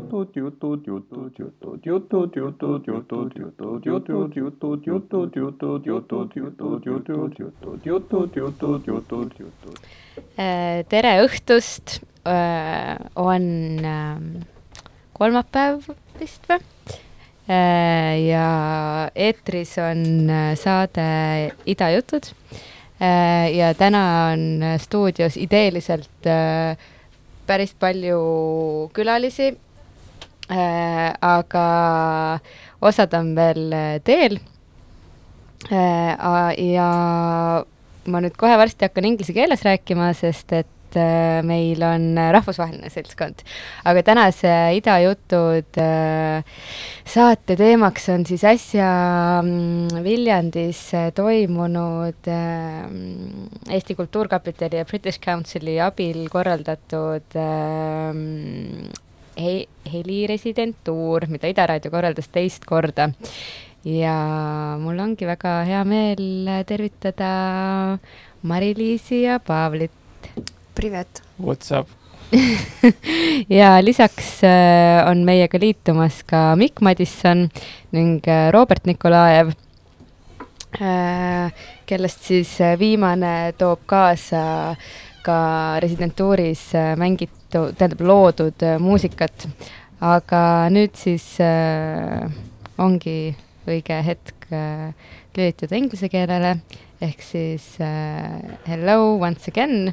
jutud, jutud, jutud, jutud, jutud, jutud, jutud, jutud, jutud, jutud, jutud, jutud, jutud, jutud, jutud, jutud, jutud, jutud, jutud, jutud. Äh, tere õhtust, on ähm, kolmapäev vist või? ja eetris on äh, saade Idajutud. ja täna on stuudios ideeliselt äh, päris palju külalisi. aga osad on veel äh, teel. ja ma nüüd kohe varsti hakkan inglise keeles rääkima, sest et äh, meil on äh, rahvusvaheline seltskond. aga tänase Idajutud äh, saate teemaks on siis äsja mm, Viljandis toimunud Eesti Kultuurkapitali ja British Councili abil korraldatud he- heliresidentuur, mida Ida Raadio korraldas teist korda. ja mul ongi väga hea meel tervitada Mari-Liisi ja Paavlit. Privet. What's up? ja lisaks äh, on meiega liitumas ka Mikk Madisson ning äh, Robert Nikolajev, kellest siis äh, viimane toob kaasa ka residentuuris äh, mängitud, tähendab loodud äh, muusikat. aga nüüd siis äh, ongi õige hetk äh, lülituda inglise keelele ehk siis äh, hello once again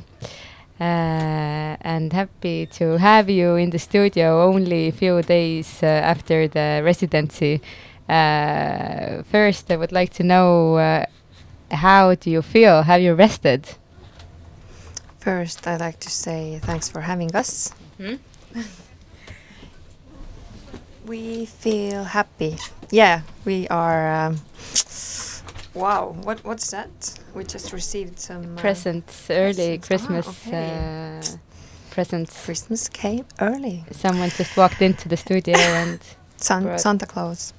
and happy to have you in the studio only a few days uh, after the residency. Uh, first, I would like to know uh, how do you feel? Have you rested? First, I'd like to say thanks for having us. We feel happy. Yeah, we are. Um, wow, what what's that? We just received some uh, Presents, early presents. Ah, Christmas okay. uh, presents. Christmas came early. Someone just walked into the studio and San- Santa Claus.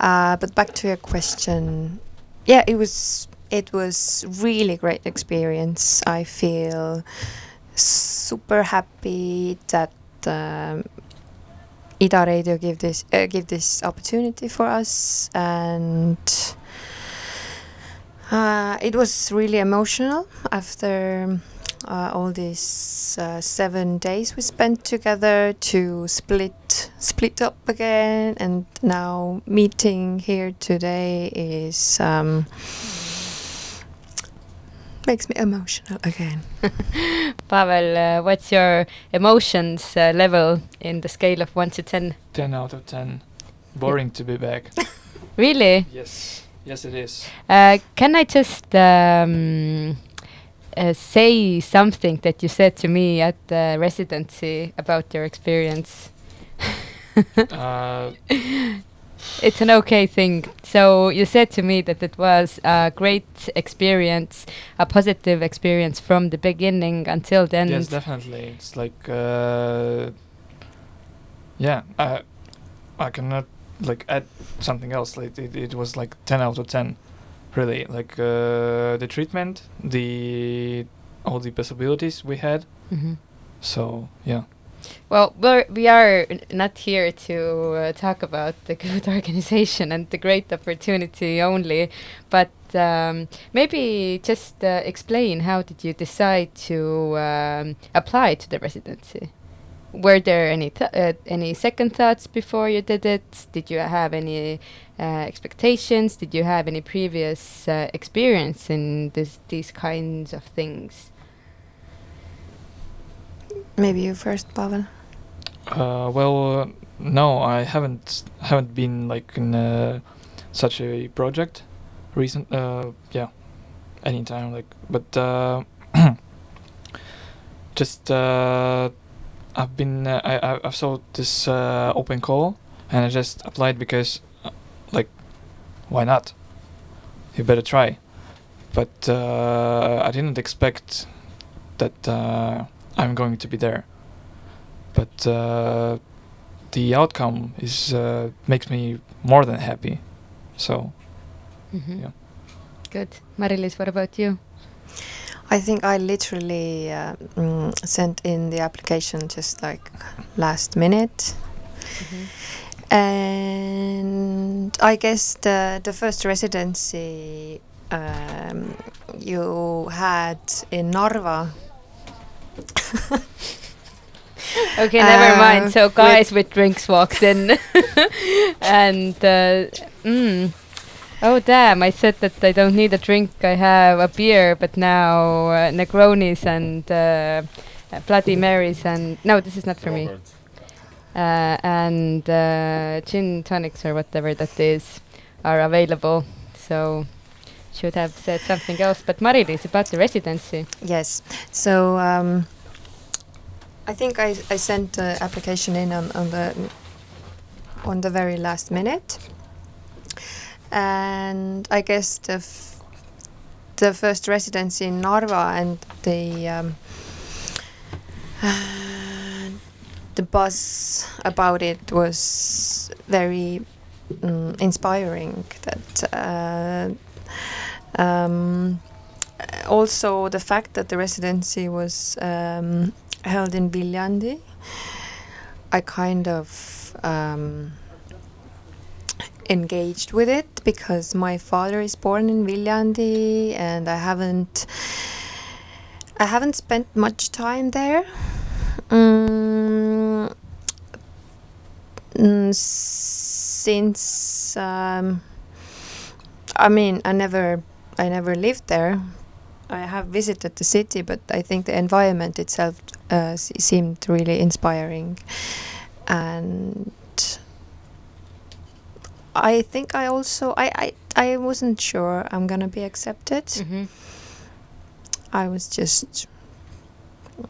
Uh, but back to your question. Yeah, it was it was really great experience. I feel super happy that um, Ida Radio give this uh, give this opportunity for us, and uh, it was really emotional after uh, all these uh, seven days we spent together to split split up again and now meeting here today is um, makes me emotional again Pavel, uh, what's your emotions uh, level in the scale of 1 to 10? 10 out of 10. Boring to be back. Really? yes. Yes, it is. Uh, can I just um, uh, say something that you said to me at the residency about your experience? Uh, It's an okay thing. So you said to me that it was a great experience, a positive experience from the beginning until the end. yes, definitely. It's like, uh, yeah, I, I cannot like add something else. Like it, it was like 10 out of 10, really. Like uh, the treatment, the all the possibilities we had. Mhm. So yeah. Well, we're, we are not here to uh, talk about the good organization and the great opportunity only, but um, maybe just uh, explain how did you decide to um, apply to the residency? Were there any th- uh, any second thoughts before you did it? Did you have any uh, expectations? Did you have any previous uh, experience in this these kinds of things? maybe you first Pavel Uh, well, uh, no, I haven't haven't been like in uh, such a project recent. Uh, yeah, anytime like, but uh, just uh, I've been uh, I I- I've saw this uh, open call and I just applied because uh, like why not? You better try. But uh, I didn't expect that uh, I'm going to be there. but uh, the outcome is uh, makes me more than happy. So Mhm. Yeah. Good. Mari-Liis, what about you? I think I literally uh, mm, sent in the application just like last minute. And I guess the, the first residency um, you had in Narva. Okay, never Uh, mind. So with- guys with drinks walked in, and uh, mm, oh damn! I said that I don't need a drink. I have a beer, but now uh, Negronis and uh, Bloody Marys and no, this is not for me. Uh, and uh, gin tonics or whatever that is are available. So should have said something else. But Mari-Liis about the residency. Yes. So um, I think I, I sent the application in on, on the on the very last minute, and I guess the the first residency in Narva and the um, the buzz about it was very mm, inspiring. That. Uh, um, also the fact that the residency was um, held in Viljandi, I kind of um, engaged with it because my father is born in Viljandi and I haven't I haven't spent much time there. Mm, mm, since um, I mean I never I never lived there. I have visited the city, but I think the environment itself uh, seemed really inspiring, and I think I also I I, I wasn't sure I'm gonna be accepted. Mm-hmm. I was just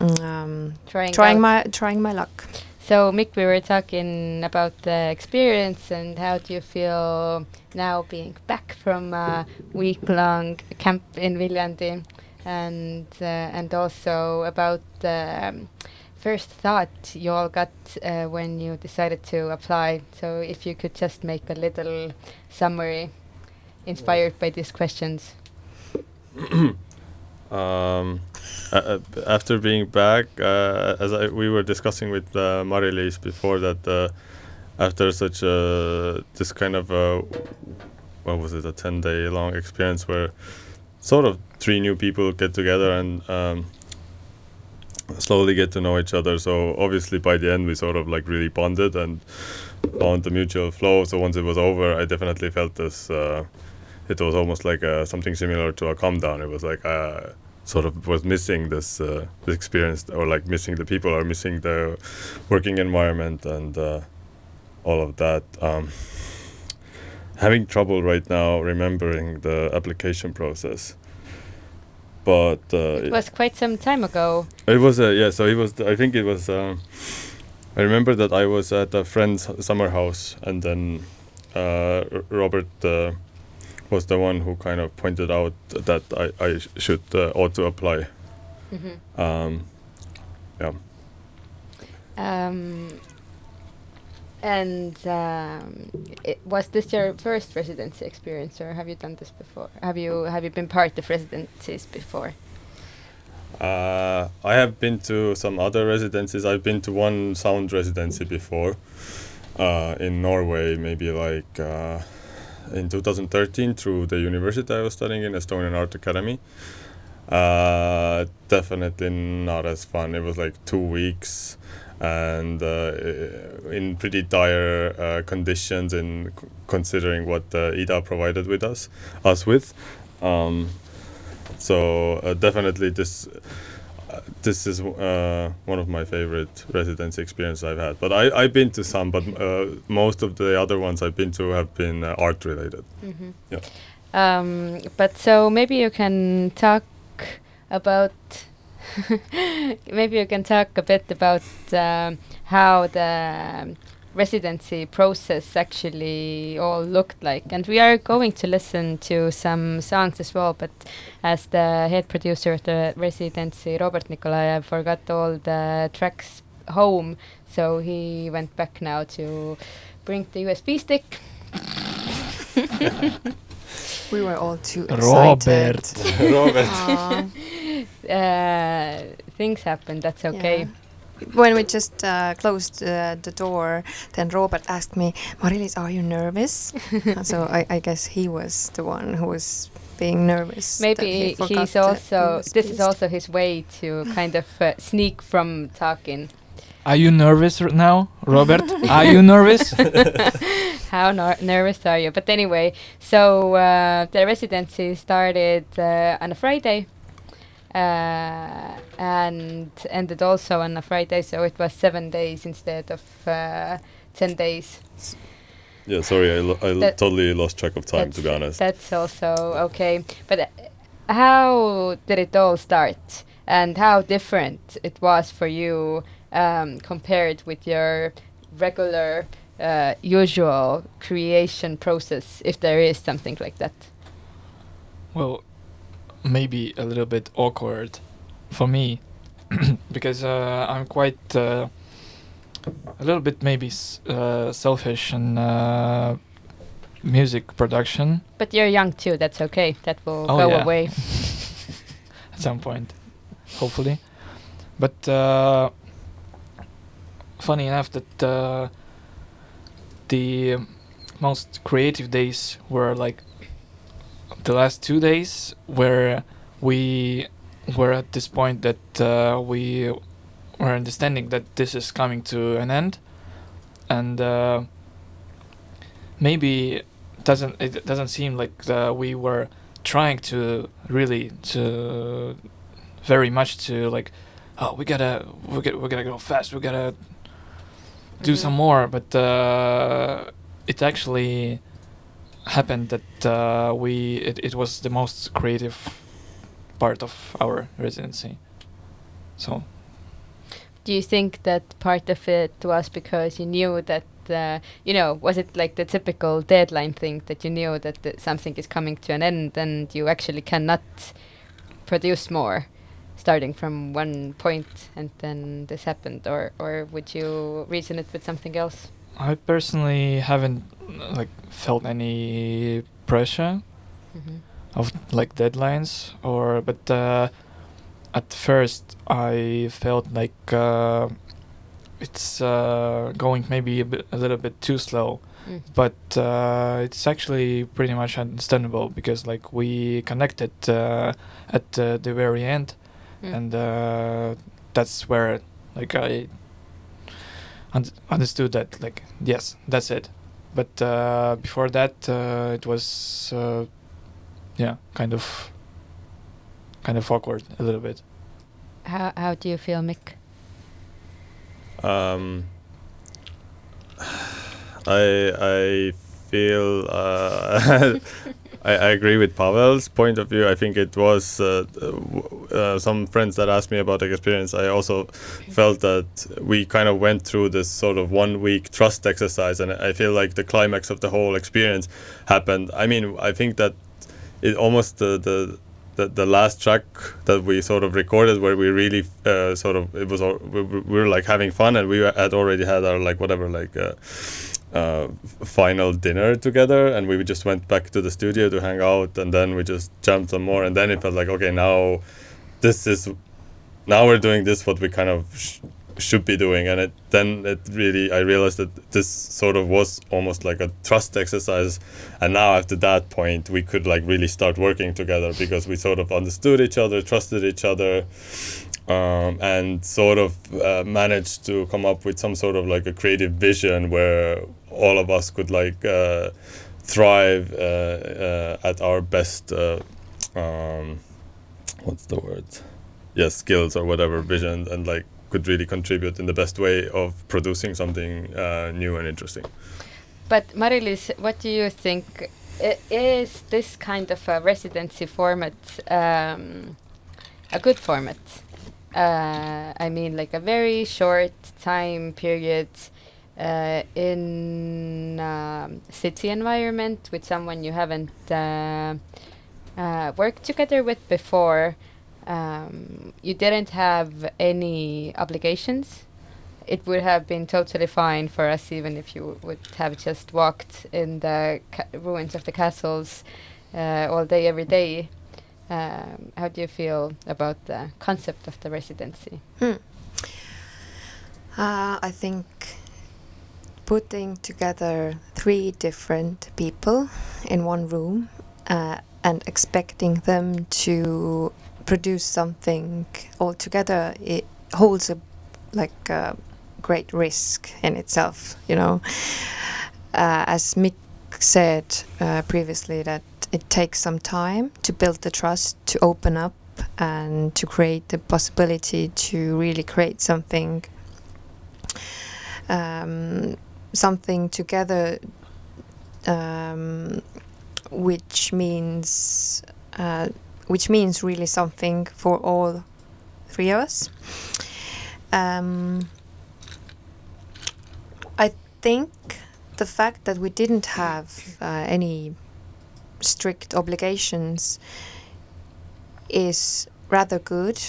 um, Trying, trying out. my trying my luck. So, Mikk, we were talking about the experience and how do you feel now being back from a week-long camp in Viljandi, and uh, and also about the um, first thought you all got uh, when you decided to apply. So, if you could just make a little summary inspired by these questions. um, uh, after being back, uh, as I, we were discussing with uh, Mari-Liis before that, uh, after such a this kind of a, what was it, a ten day long experience where sort of three new people get together and um, slowly get to know each other. So obviously by the end we sort of like really bonded and found the mutual flow. So once it was over, I definitely felt this. Uh, it was almost like uh, something similar to a calm down. It was like uh, sort of was missing this uh, this experience, or like missing the people, or missing the working environment, and uh, all of that. Um, having trouble right now remembering the application process, but uh, It was quite some time ago. it was uh, yeah. So it was. I think it was. Uh, I remember that I was at a friend's summer house, and then uh, Robert uh, was the one who kind of pointed out that I, I should uh, ought to apply. Mm-hmm. Um, yeah. Um, and um, it, was this your first residency experience, or have you done this before? Have you have you been part of residencies before? Uh, I have been to some other residencies. I've been to one sound residency before uh, in Norway, maybe like uh, in 2013 through the university I was studying in, Estonian Art Academy. Uh, definitely not as fun. It was like two weeks and uh, in pretty dire uh, conditions in c- considering what uh, IDA provided with us, us with. Um, so uh, definitely this uh, this is uh, one of my favorite residency experiences I've had. But I, I've been to some, but uh, most of the other ones I've been to have been uh, art related. Mm-hmm. Yeah. Um, but so maybe you can talk about maybe you can talk a bit about um, how the um, residency process actually all looked like and we are going to listen to some songs as well but as the head producer of the residency robert nikolai i forgot all the tracks home, so he went back now to bring the USB stick. We were all too Robert. excited. Robert. Aw. Uh, things happen. That's okay. Yeah. When we just uh, closed uh, the door, then Robert asked me, Mari-Liis, are you nervous? so I, I guess he was the one who was being nervous. Maybe he he's also. USB This is also his way to kind of uh, sneak from talking. Are you nervous r- now, Robert? Are you nervous? How ner- nervous are you? But anyway, so uh, the residency started uh, on a Friday uh, and ended also on a Friday, so it was seven days instead of uh, 10 days. Yeah, sorry, I, lo- I That- totally lost track of time, to be honest. That's also okay. But uh, how did it all start? And how different it was for you um, compared with your regular, uh, usual creation process, if there is something like that? well, maybe a little bit awkward for me because uh, I'm quite uh, a little bit maybe s- uh, selfish in uh, music production But you're young too. That's okay. That will Oh, go yeah. away. at some point, hopefully. But uh, funny enough that uh, the most creative days were like the last two days where we were at this point that uh, we were understanding that this is coming to an end and uh, maybe doesn't it doesn't seem like uh, we were trying to really to very much to like oh we gotta we gotta, we gotta go fast we gotta do Mhm. some more but uh, it actually happened that uh, we it, it was the most creative part of our residency. So. Do you think that part of it was because you knew that, uh, you know, was it like the typical deadline thing that you knew that th- something is coming to an end and you actually cannot produce more, starting from one point and then this happened, or or would you reason it with something else? i personally haven't like felt any pressure Mm-hmm. of like deadlines or but uh, at first I felt like uh, it's uh, going maybe a, bit, a little bit too slow Mm. but uh, it's actually pretty much understandable because like we connected uh, at uh, the very end Mm. and uh, that's where like I un- understood that like yes that's it but uh, before that uh, it was uh, yeah kind of kind of awkward a little bit How how do you feel, Mikk? Um, I I feel uh, I, I agree with Pavel's point of view. I think it was uh, uh, some friends that asked me about the experience. I also felt that we kind of went through this sort of one week trust exercise, and I feel like the climax of the whole experience happened. I mean, I think that it almost the the the, the last track that we sort of recorded where we really uh, sort of it was we, we we were like having fun and we had already had our like whatever like uh, final dinner together and we just went back to the studio to hang out and then we just jammed some more and then it felt like okay now this is now we're doing this what we kind of sh- should be doing and it then it really i realized that this sort of was almost like a trust exercise and now after that point we could like really start working together because we sort of understood each other trusted each other um, and sort of uh, managed to come up with some sort of like a creative vision where all of us could like uh, thrive uh, uh, at our best uh, um, what's the word yes skills or whatever vision and like could really contribute in the best way of producing something uh, new and interesting But Mari-Liis, what do you think? Is this kind of a residency format um, a good format? Uh, I mean, like a very short time period uh, in um, city environment with someone you haven't uh, uh, worked together with before. Um, you didn't have any obligations it would have been totally fine for us even if you would have just walked in the ruins of the castles uh, all day every day. Um, how do you feel about the concept of the residency? Hmm. Uh, I think putting together three different people in one room uh, and expecting them to produce something all together it holds a like a great risk in itself you know? Uh, as Mikk said uh, previously that it takes some time to build the trust to open up and to create the possibility to really create something. Um, something together um, which means uh, which means really something for all three of us. Um, I think the fact that we didn't have uh, any strict obligations is rather good.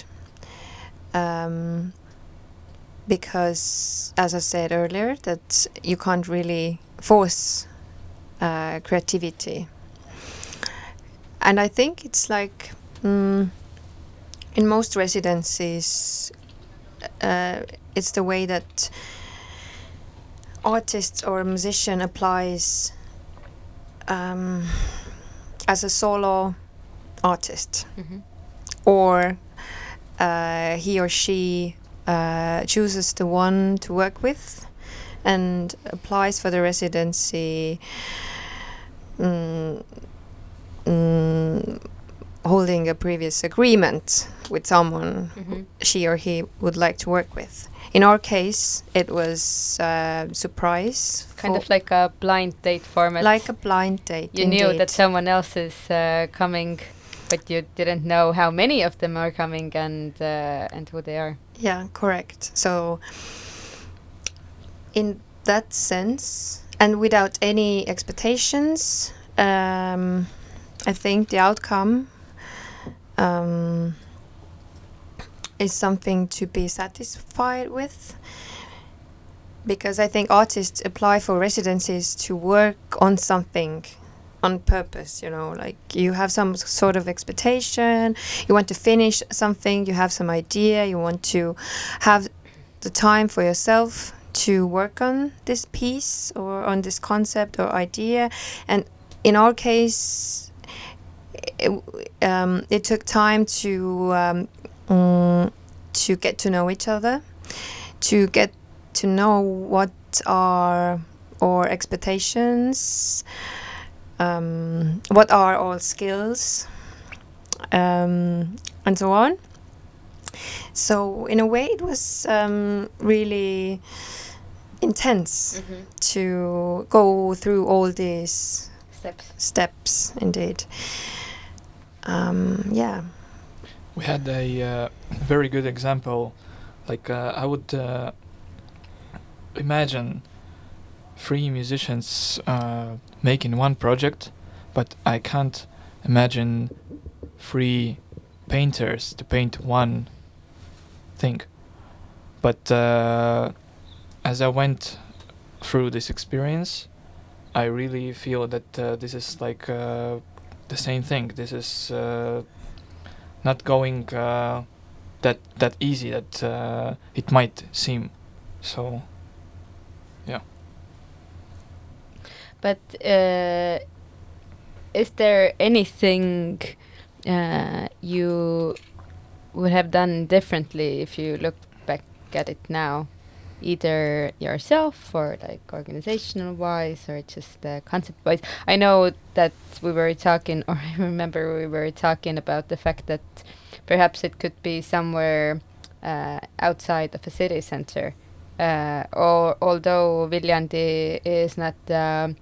Um, because, as I said earlier, that you can't really force uh, creativity. And I think it's like mm, in most residencies, uh, it's the way that artist or musician applies um, as a solo artist Mm-hmm. or uh, he or she uh, chooses the one to work with and applies for the residency mm, mm, holding a previous agreement with someone Mm-hmm. she or he would like to work with. In our case, it was uh, surprise, Kind of like a blind date format. like a blind date. you knew that someone else is uh, coming, but you didn't know how many of them are coming and uh, and who they are. Yeah, correct. So, in that sense, and without any expectations, um, I think the outcome um, is something to be satisfied with. Because I think artists apply for residencies to work on something on purpose, you know, like you have some sort of expectation, you want to finish something, you have some idea, you want to have the time for yourself to work on this piece or on this concept or idea. And in our case, it, um, it took time to um, mm, to get to know each other, to get to know what are our expectations, um, what are all skills, um, and so on. So in a way, it was um, really intense to go through all these Steps. steps. Indeed, um, yeah. We had a uh, very good example. Like uh, I would uh, imagine three musicians uh, making one project, but I can't imagine three painters to paint one thing. But uh, as I went through this experience, I really feel that uh, this is like uh, the same thing. This is uh, not going uh, that that easy that uh, it might seem. So But uh, is there anything uh, you would have done differently if you look back at it now? Either yourself or like organizational wise or just uh, concept wise. I know that we were talking, or I remember we were talking about the fact that perhaps it could be somewhere uh, outside of a city center. Uh, or although Viljandi is not a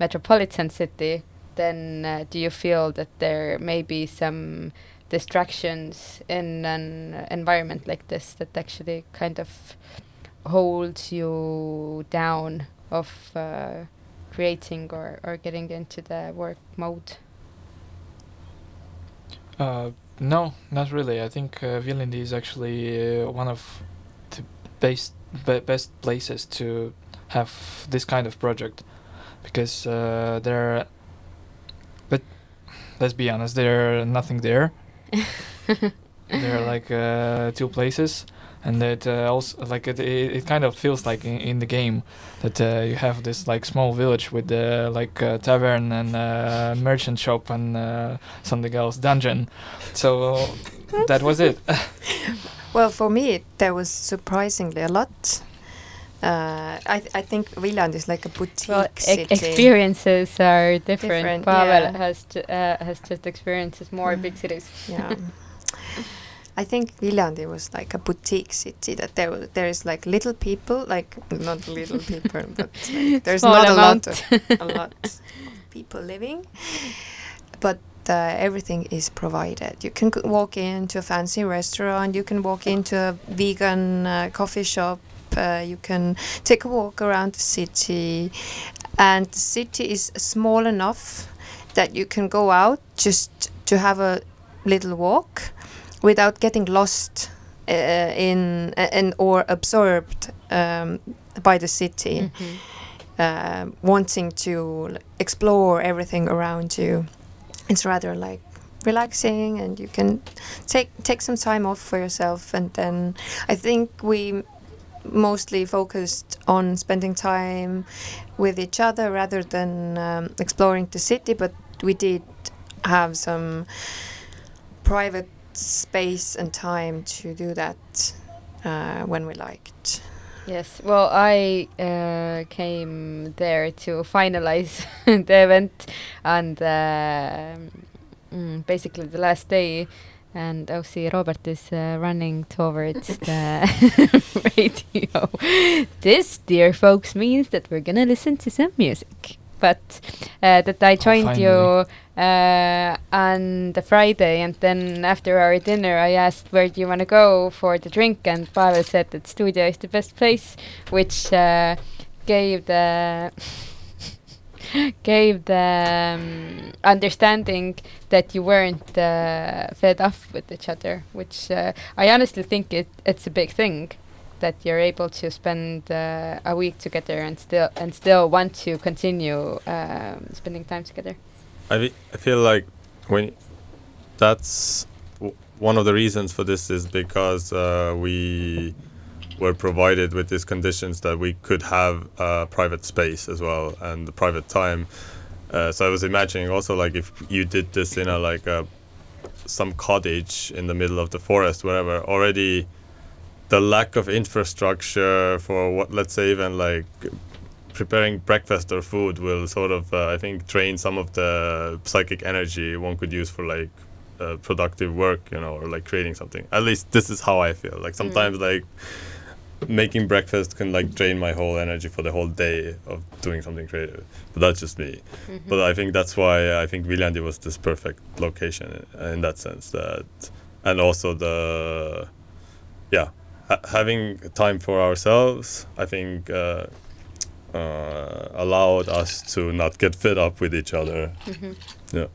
metropolitan city, then uh, do you feel that there may be some distractions in an environment like this that actually kind of holds you down of uh, creating or, or getting into the work mode? uh, no, not really. I think uh, Viljandi is actually uh, one of the best be- best places to have this kind of project. Because uh, there are but let's be honest there are nothing there. There are like uh, two places. And it uh, also like it, it, it kind of feels like in, in the game that uh, you have this like small village with uh, like uh, tavern and uh, merchant shop and uh, something else dungeon. So that was it Well, for me, there was surprisingly a lot. Uh, I I think Viljandi is like a boutique Well, e- city. experiences are different. Different, Pavel yeah. has ju- uh, has just experiences more Mm. big cities. yeah. I think Viljandi was like a boutique city that there was, there is like little people like not little people but like, there's Small not amount. a lot of, a lot of people living but uh, everything is provided. You can walk into a fancy restaurant you can walk into a vegan uh, coffee shop uh, you can take a walk around the city. And the city is small enough that you can go out just to have a little walk without getting lost uh, in uh, and or absorbed um, by the city. Mhm. uh, wanting to explore everything around you it's rather like relaxing and you can take take some time off for yourself. And then i think we mostly focused on spending time with each other rather than um, exploring the city but we did have some private space and time to do that uh, when we liked Yes. Well, I uh, came there to finalize the event and the mm, basically the last day, and oh, see, Robert is uh, running towards the radio. This, dear folks, means that we're gonna listen to some music. But uh, that I joined you uh, on the Friday, and then after our dinner, I asked where do you want to go for the drink, and Pavel said that studio is the best place, which uh, gave the gave the um, understanding that you weren't uh, fed off with each other, which uh, I honestly think it it's a big thing that you're able to spend uh, a week together and still and still want to continue um, spending time together. I, I feel like when that's one of the reasons for this is because uh, we were provided with these conditions that we could have uh, private space as well and the private time. Uh, so I was imagining also like if you did this in a like a some cottage in the middle of the forest, wherever already the lack of infrastructure for what let's say even like preparing breakfast or food will sort of uh, I think drain some of the psychic energy one could use for like uh, productive work, you know, or like creating something. At least this is how I feel. Like sometimes like making breakfast can like drain my whole energy for the whole day of doing something creative. But that's just me. But I think that's why I think Viljandi was this perfect location in, in that sense that and also the yeah ha- having time for ourselves I think uh, uh, allowed us to not get fed up with each other. Yeah,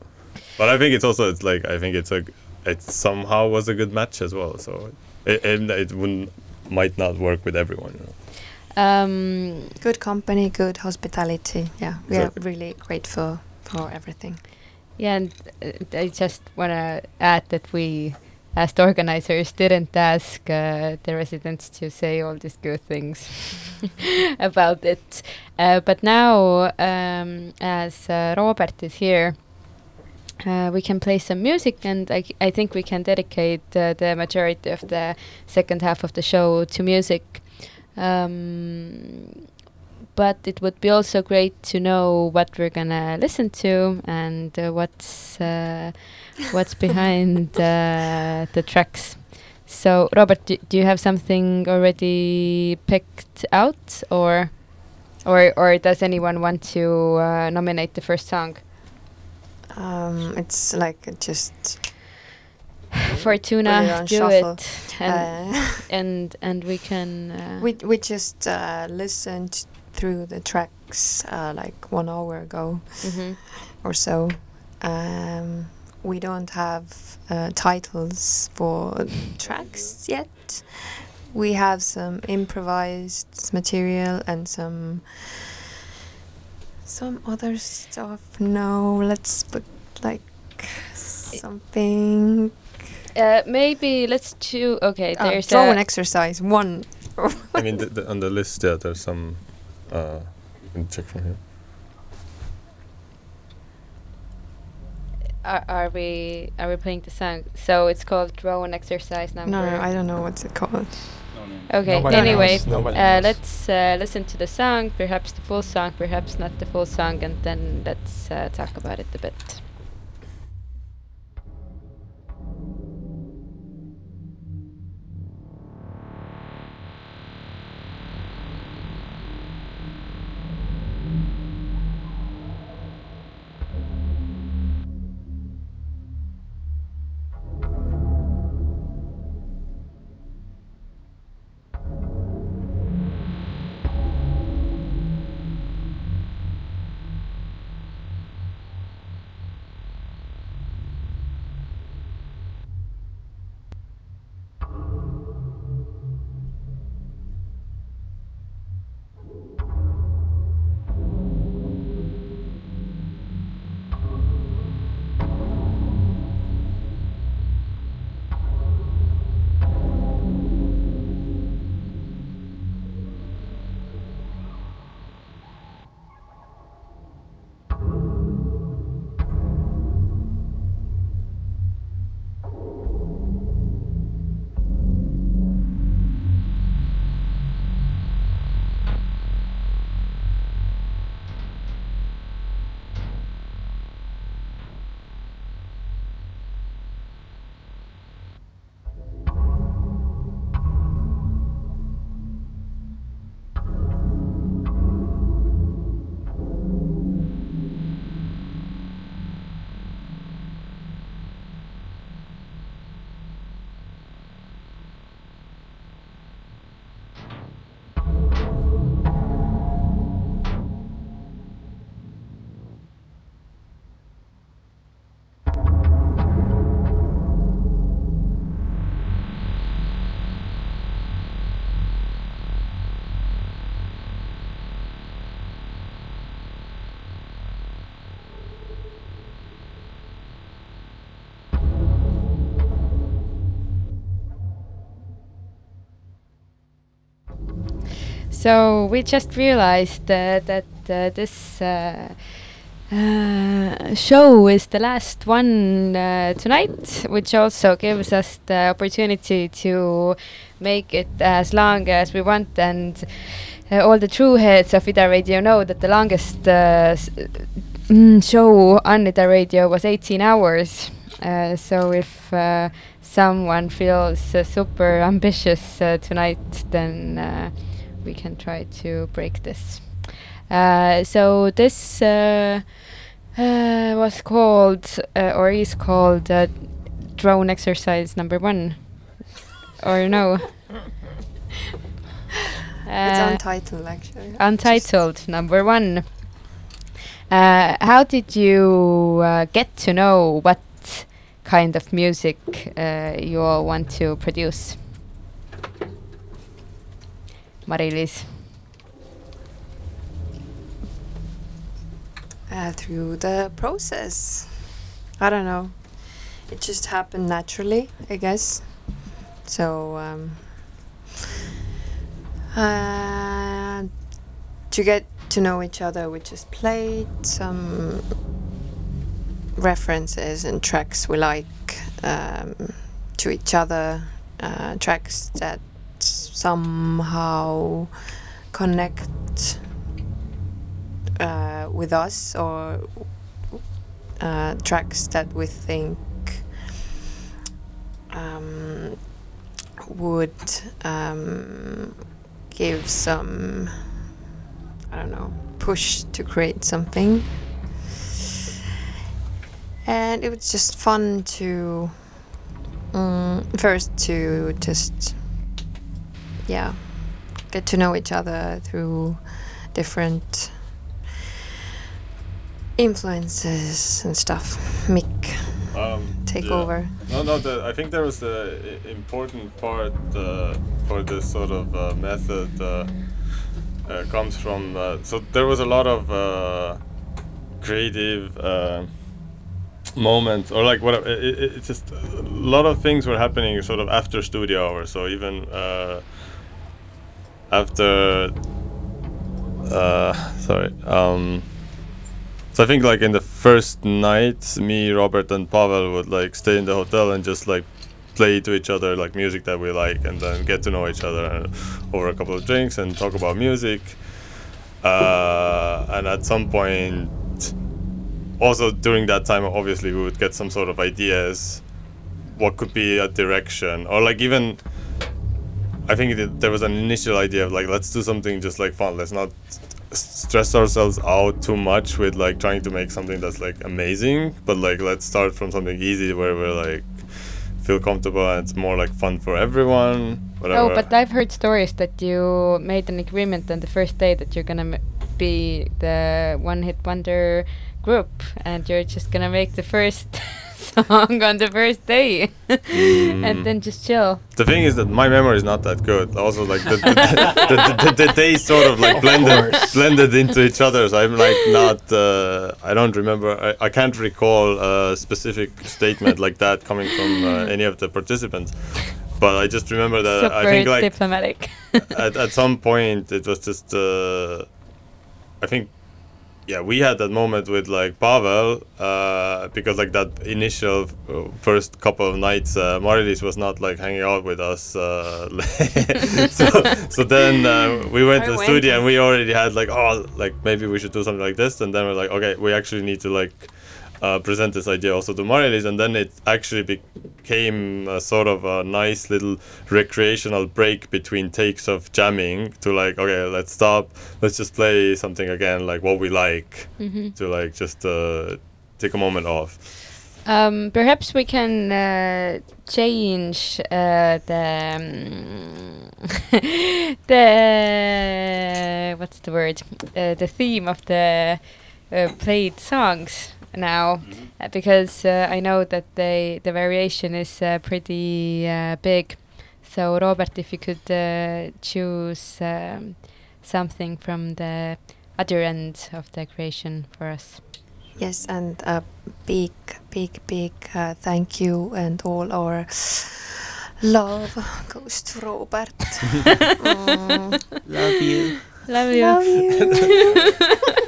but I think it's also it's like I think it's a it somehow was a good match as well. So it it, it wouldn't might not work with everyone. You know? Um, good company good hospitality yeah we are really grateful for everything yeah, and uh, I just want to add that we, as the organizers, didn't ask uh, the residents to say all these good things about it. Uh, but now, um, as uh, Robert is here, uh, we can play some music, and I, I think we can dedicate uh, the majority of the second half of the show to music. Um, but it would be also great to know what we're gonna listen to and uh, what's what's behind uh, the tracks. So, Robert, do, do you have something already picked out, or or or does anyone want to uh, nominate the first song? um, it's like just Fortuna, do shuffle. it, and uh, and and we can. Uh, we we just uh, listened through the tracks uh, like one hour ago mhm. or so. Um, we don't have uh, titles for tracks yet, we have some improvised material and some some other stuff. No, let's put like something. Uh, maybe let's do. Okay, Uh, there's draw a, an exercise. One. I mean, the, the, on the list, yeah, there's some. Uh, you can check from here. Are, are we are we playing the song? So it's called drone exercise number. No, no, I don't know what's it called. Okay. Nobody anyway, knows, uh, let's uh, listen to the song, perhaps the full song, perhaps not the full song, and then let's uh, talk about it a bit. So we just realized uh, that uh, this uh, uh, show is the last one uh, tonight, which also gives us the opportunity to make it as long as we want. And all the true heads of Ida Radio know that the longest mm, show on Ida Radio was 18 hours. So if someone feels uh, super ambitious uh, tonight, then uh, we can try to break this. Uh, so this uh, uh, was called, uh, or is called, uh, drone exercise number one, or no? it's Uh, untitled actually. Untitled number one. Uh, how did you uh, get to know what kind of music uh, you all want to produce? Mari-Liis. uh, through the process. I don't know. It just happened naturally, I guess. So um, uh, to get to know each other, we just played some references and tracks we like um, to each other, uh, tracks that somehow connect uh, with us or uh, tracks that we think um, would um, give some, I don't know, push to create something. And it was just fun to um, first to just yeah get to know each other through different influences and stuff. Mikk, Um, take Yeah. over. No, no. The, I think there was the important part uh, for this sort of uh, method uh, uh, comes from. Uh, so there was a lot of uh, creative moments, or like what? It, it, it's just a lot of things were happening sort of after studio hours. So even uh, after. Uh, sorry. Um, so I think like in the first night, me, Robert, and Pavel would like stay in the hotel and just like play to each other like music that we like, and then get to know each other and, over a couple of drinks and talk about music. Uh, and at some point, also during that time, obviously we would get some sort of ideas, what could be a direction, or like even. I think there was an initial idea of like let's do something just like fun. Let's not stress ourselves out too much with like trying to make something that's like amazing but like let's start from something easy where we're like feel comfortable and it's more like fun for everyone whatever Oh, but I've heard stories that you made an agreement on the first day that you're gonna be the one-hit wonder group, and you're just gonna make the first song on the first day, Mm. and then just chill. the thing is that my memory is not that good also like the, the, the, the, the, the days sort of like blended course. blended into each other so i'm like not uh, i don't remember I, I can't recall a specific statement like that coming from uh, any of the participants but i just remember that Super i think like diplomatic. at, at some point it was just uh, i think yeah we had that moment with like pavel uh, because like that initial uh, first couple of nights uh, Mari-Liis was not like hanging out with us uh, so, so then uh, we went I to the went. studio and- we already had like oh like maybe we should do something like this. And then we're like okay we actually need to like uh, present this idea also to Mari-Liis, and then it actually became a sort of a nice little recreational break between takes of jamming to like, okay, let's stop, let's just play something again, like what we like, hmm to like just uh, take a moment off. Um, perhaps we can uh, change uh, the um, the what's the word? Uh, the theme of the uh, played songs now uh, because uh, I know that they the variation is uh, pretty uh, big. So Robert, if you could uh, choose um, something from the other end of the creation for us. Yes, and a big, big, big uh, thank you and all our love goes to Robert. Mm, Love you. Love you. love you.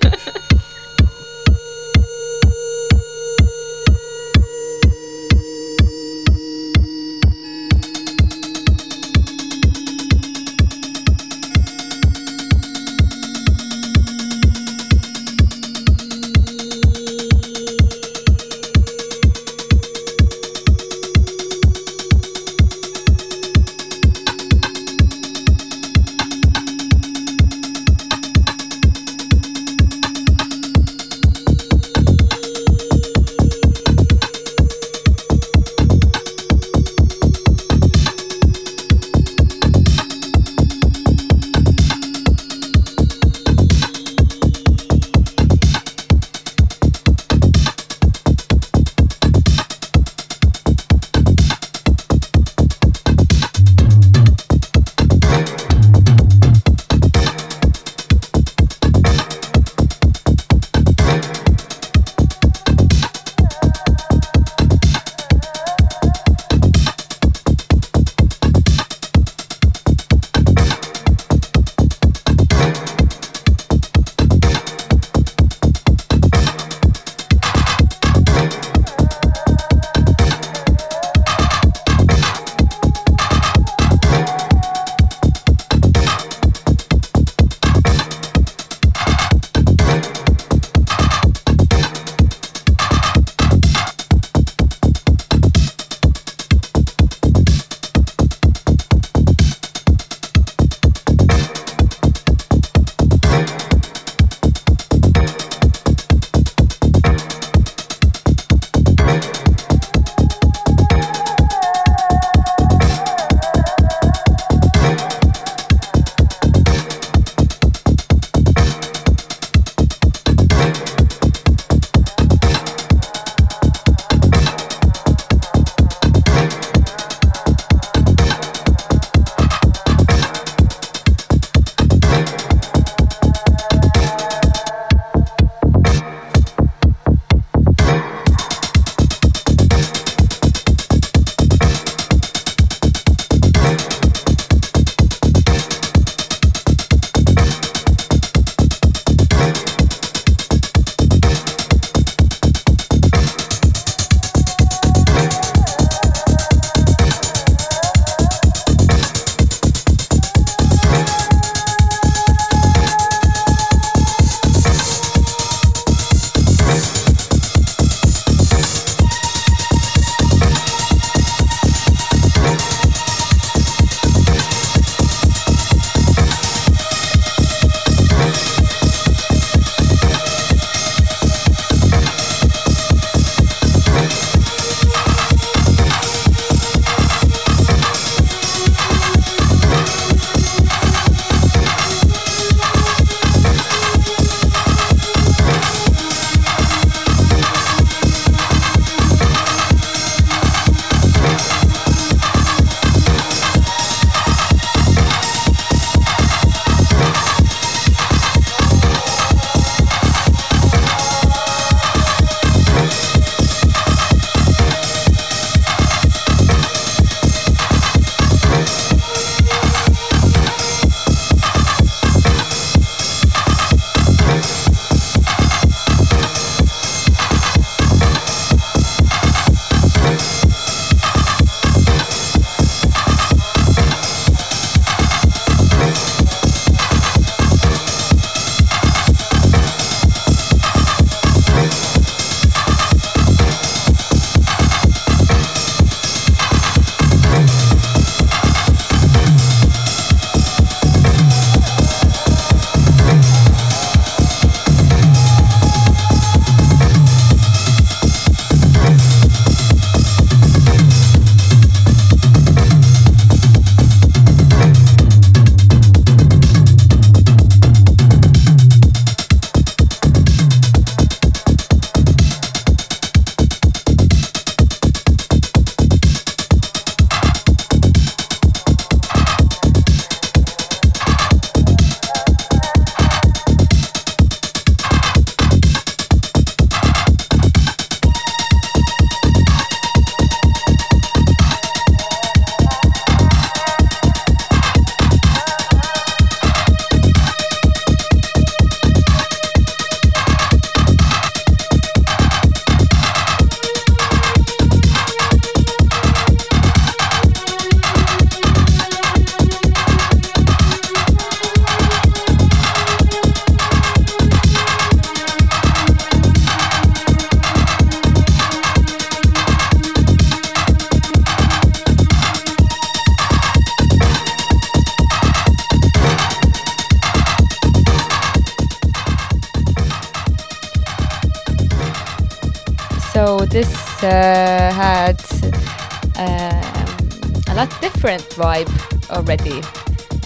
different vibe already.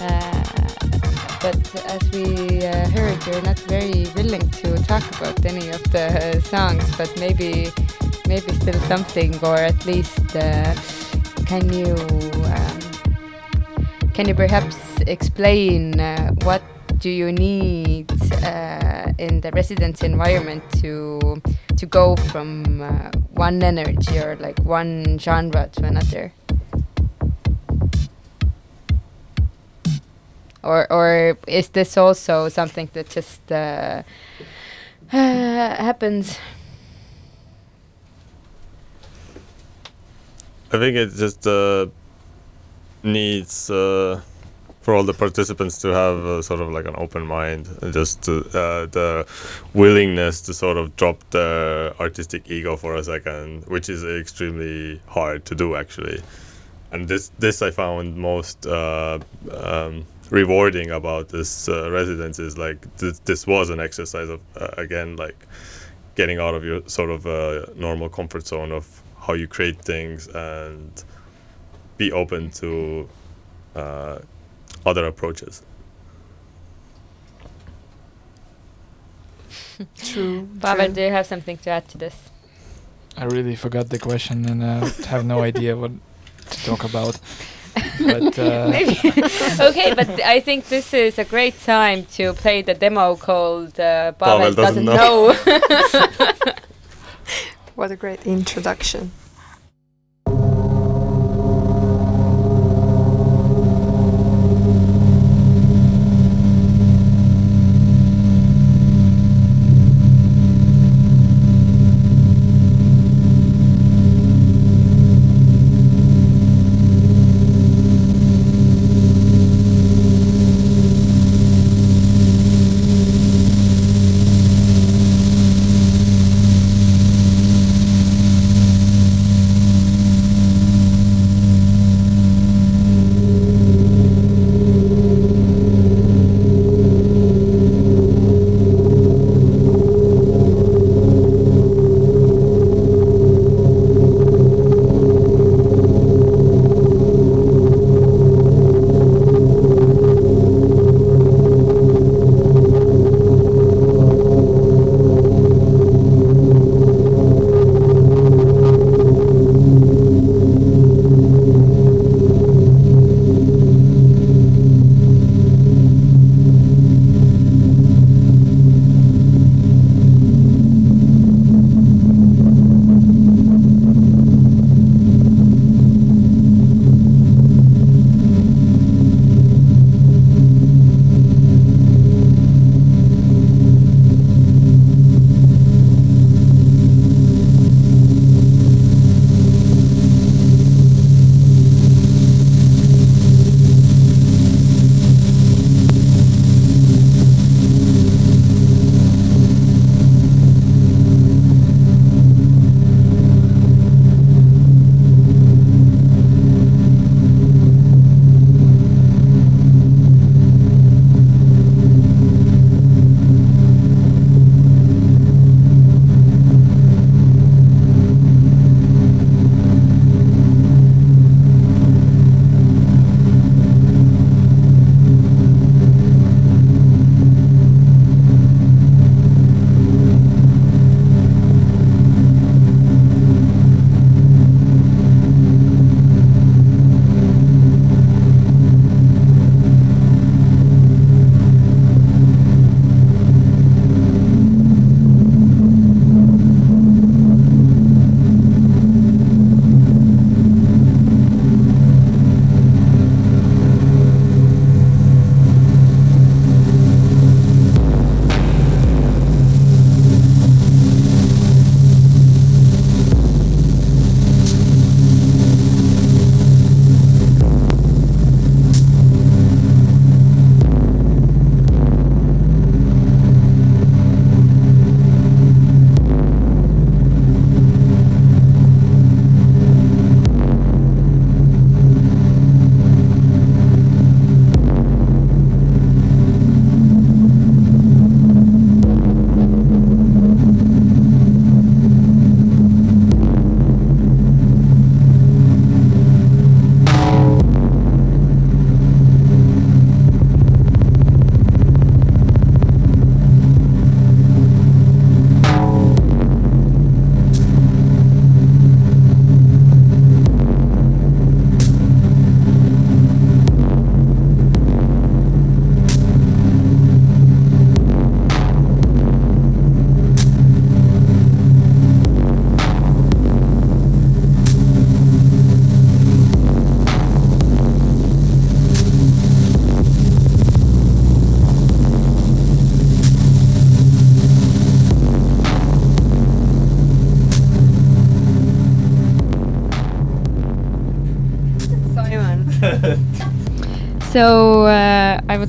Uh, but as we uh, heard, you're not very willing to talk about any of the songs. But maybe, maybe still something, or at least uh, can you um, can you perhaps explain uh, what do you need uh, in the residence environment to to go from uh, one energy or like one genre to another? Or or is this also something that just uh, happens? I think it just uh, needs uh, for all the participants to have uh, sort of like an open mind, and just to, uh, the willingness to sort of drop the artistic ego for a second, which is extremely hard to do actually. And this this I found most uh, um, rewarding about this uh, residence is like th- this was an exercise of uh, again like getting out of your sort of uh, normal comfort zone of how you create things and be open to uh, other approaches. True. Pavel, do you have something to add to this? I really forgot the question and uh, have no idea what to talk about. But uh, Maybe. okay, but I think this is a great time to play the demo called uh, Pavel, Pavel doesn't doesn't, know. What a great introduction.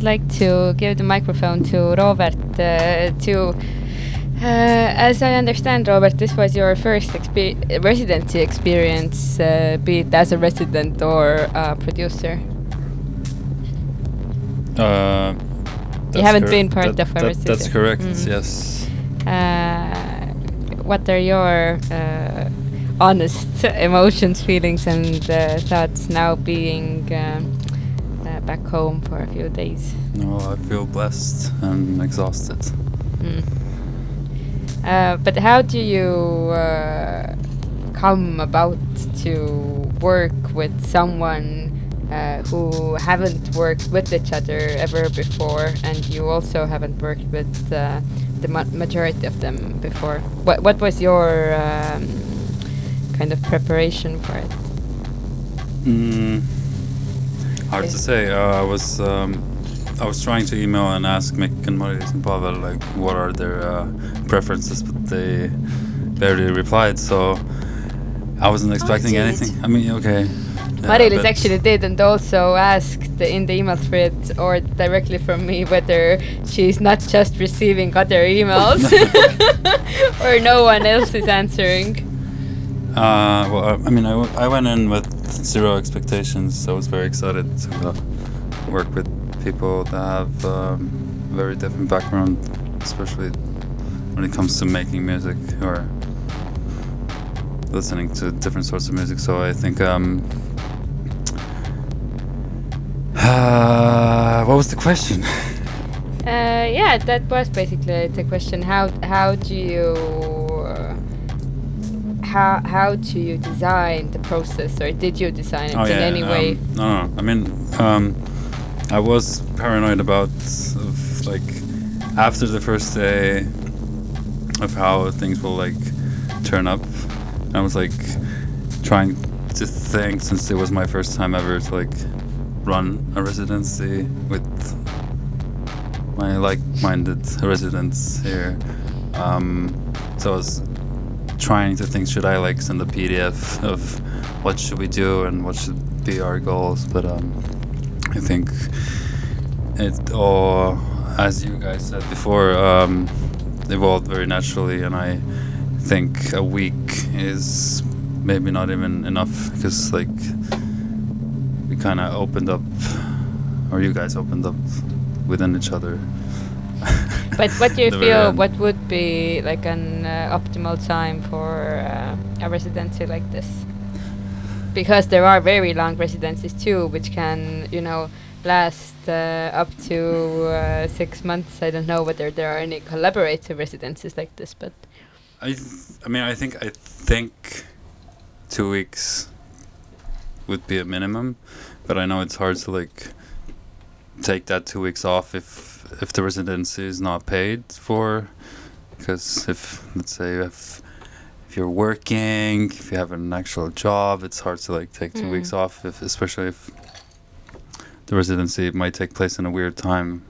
Would like to give the microphone to Robert. Uh, to uh, as I understand, Robert, this was your first expe- residency experience, uh, be it as a resident or a producer. Uh, that's haven't been part That- of a that- That's correct. Mm. Yes. Uh, what are your uh, honest emotions, feelings, and uh, thoughts now being um, back home for a few days? No, I feel blessed and exhausted. Mm. Uh, but how do you uh, come about to work with someone uh, who haven't worked with each other ever before, and you also haven't worked with uh, the ma- majority of them before? What What was your um, kind of preparation for it? Mm, hard to say. Uh, I was um, I was trying to email and ask Mikk and Mari-Liis and Pavel like what are their uh, preferences, but they barely replied. So I wasn't expecting did. anything. I mean, okay. yeah, Mari-Liis actually did, and also asked in the email thread or directly from me whether she's not just receiving other emails or no one else is answering. Uh, well, I, I mean, I, w- I went in with zero expectations. I was very excited to uh, work with people that have um, very different background, especially when it comes to making music or listening to different sorts of music. So I think. Um, uh, what was the question? Uh, yeah, that was basically the question. How how do you how how do you design the process, or did you design it in any way? um, no, no. I mean, um, I was paranoid about of, like after the first day of how things will like turn up. I was like trying to think since it was my first time ever to like run a residency with my like-minded residents here. Um, so I was trying to think should I like send a PDF of what should we do and what should be our goals, but um, I think it all, as you guys said before, um, evolved very naturally, and I think a week is maybe not even enough because like we kind of opened up, or you guys opened up within each other. But what do you feel? What would be like an uh, optimal time for uh, a residency like this? Because there are very long residencies too, which can you know last uh, up to uh, six months. I don't know whether there are any collaborative residencies like this, but I, I mean, I think I think two weeks would be a minimum, but I know it's hard to like take that two weeks off if if the residency is not paid for, because if let's say have if you're working, if you have an actual job, it's hard to like take two Mm. weeks off, if especially if the residency might take place in a weird time,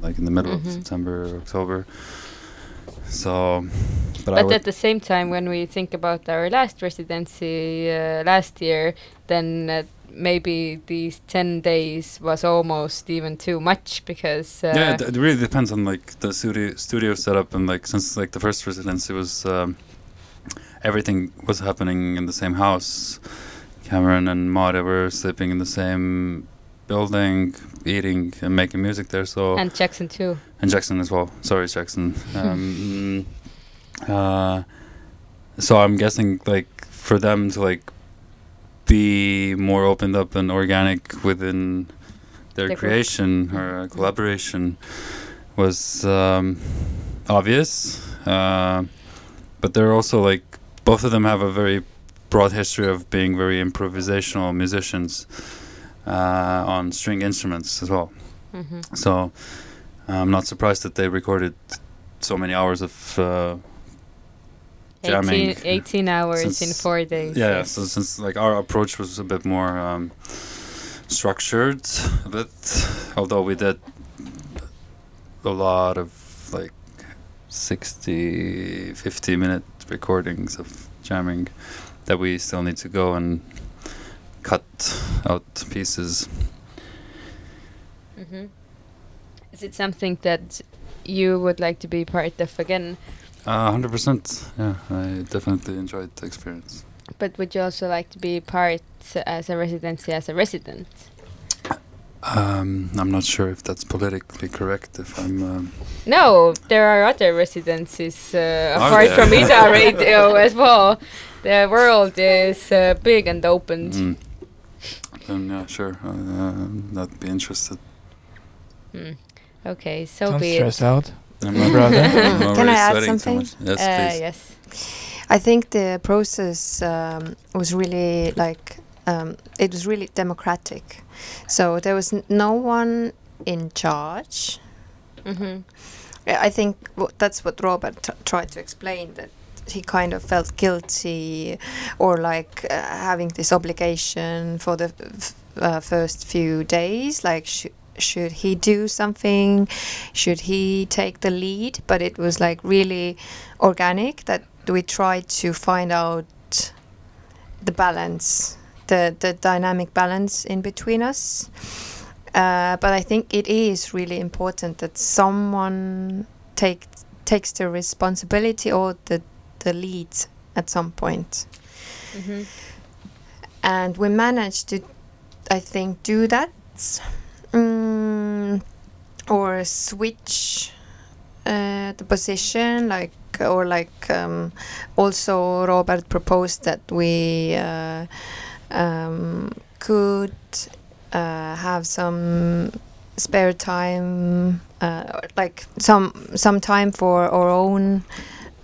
like in the middle Mhm. of September or October. So, but, but at the same time, when we think about our last residency uh, last year, then uh, maybe these ten days was almost even too much because uh, yeah, it, it really depends on like the studio studio setup and like since like the first residency was um, everything was happening in the same house. Cameron and Mara were sleeping in the same building, eating and making music there. So and Jackson too. and Jackson as well. Sorry, Jackson. Um, uh, so I'm guessing like for them to like be more opened up and organic within their Their creation or uh, collaboration was um, obvious. Uh, but they're also like both of them have a very broad history of being very improvisational musicians uh, on string instruments as well. hmm So I'm not surprised that they recorded so many hours of. Jamming 18, 18 hours in four days. yeah, yes. so since like our approach was a bit more um, structured, a bit, although we did a lot of like 60, 50 minute recordings of jamming that we still need to go and cut out pieces. hmm Is it something that you would like to be part of again? Uh, hundred percent. Yeah, I definitely enjoyed the experience. But would you also like to be part as a residency as a resident? Um, I'm not sure if that's politically correct. If I'm, um, No, there are other residencies uh, apart there? from IDA Radio as well. The world is uh, big and opened. mm, then yeah, sure, uh, I'd be interested. Hmm. Okay, so Don't be stress it. out. I'm My brother. I'm Can I add something? much. Yes, Uh, please. yes. I think the process um, was really like um, it was really democratic. So there was n- no one in charge. hmm I I think w- that's what Robert t- tried to explain that he kind of felt guilty or like uh, having this obligation for the f- uh, first few days like sh- should he do something? Should he take the lead? But it was like really organic that we tried to find out the balance the the dynamic balance in between us. Uh, but I think it is really important that someone take takes the responsibility or the the lead at some point. hmm And we managed to, I think, do that mm, or switch uh, the position, like or like um, also Robert proposed that we uh, um, could uh, have some spare time, uh, like some some time for our own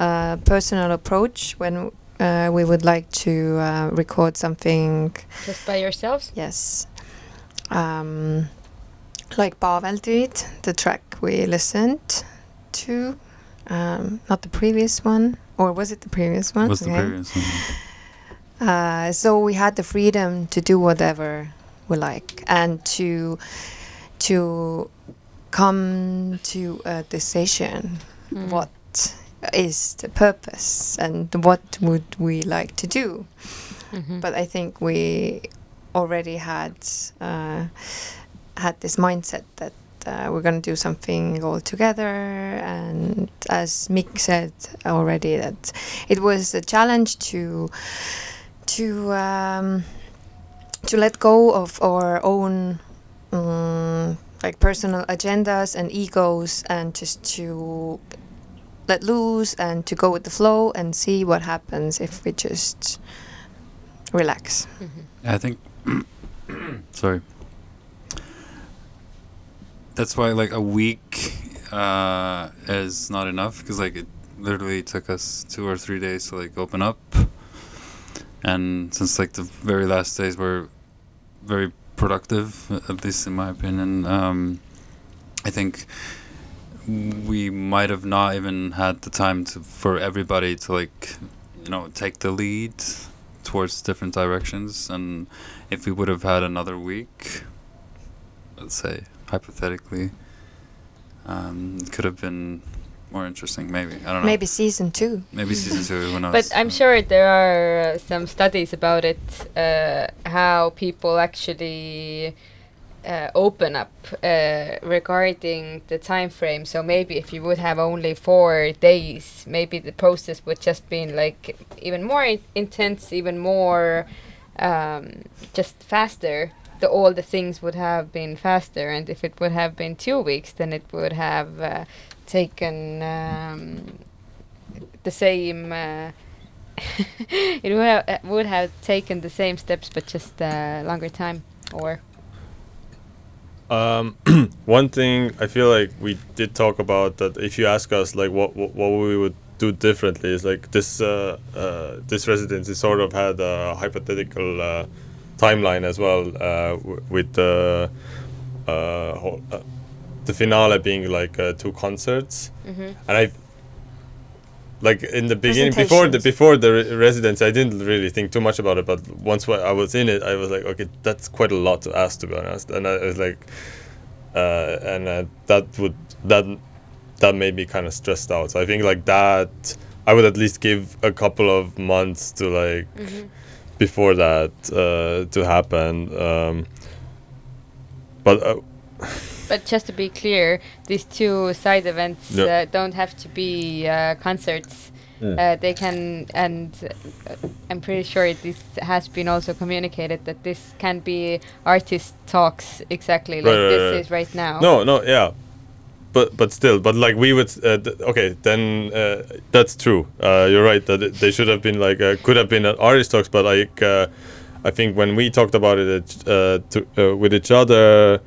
uh, personal approach when uh, we would like to uh, record something. Just by yourselves? Yes, um, like Pavel did, the track we listened to, um, not the previous one, or was it the previous one? What's the previous one? Uh, so we had the freedom to do whatever we like and to to come to a decision Mm. what is the purpose and what would we like to do Mhm. but i think we already had uh, had this mindset that uh, we're going to do something all together and as Mikk said already that it was a challenge to to um, to let go of our own um, like personal agendas and egos and just to let loose and to go with the flow and see what happens if we just relax. I think. sorry. That's why like a week uh, is not enough because like it literally took us two or three days to like open up, and since like the very last days were very productive, at least in my opinion, um, I think we might have not even had the time to for everybody to like you know take the lead towards different directions. And if we would have had another week let's say hypothetically um, it could have been more interesting maybe i don't know Maybe season two. maybe season two who knows But I'm sure there are uh, some studies about it, uh, how people actually uh, open up uh, regarding the time frame. So maybe if you would have only four days, maybe the process would just been like even more intense, even more um, just faster. The, all the things would have been faster, and if it would have been two weeks, then it would have uh, taken um, the same. Uh, it would have, uh, would have taken the same steps, but just uh, longer time. Or Um, one thing I feel like we did talk about that if you ask us like what what, what we would do differently is like this uh, uh, this residency sort of had a hypothetical uh, timeline as well uh, with the uh, whole, uh, the finale being like uh, two concerts. Mhm. and I like in the beginning before the before the re- residence I didn't really think too much about it but once I was in it I was like okay that's quite a lot to ask to be honest. And I was like uh, and uh, that would that that made me kind of stressed out. So I think like that I would at least give a couple of months to like before that uh, to happen um, but uh, But just to be clear, these two side events Yeah. uh, don't have to be uh, concerts. Mm. Uh, they can, and uh, I'm pretty sure this has been also communicated that this can be artist talks exactly like Right, right, this right. is right now. No, no, yeah, but but still, but like we would. Uh, th- okay, then uh, that's true. Uh, you're right that it, they should have been like uh, could have been an artist talks, but like uh, I think when we talked about it uh, to, uh, with each other,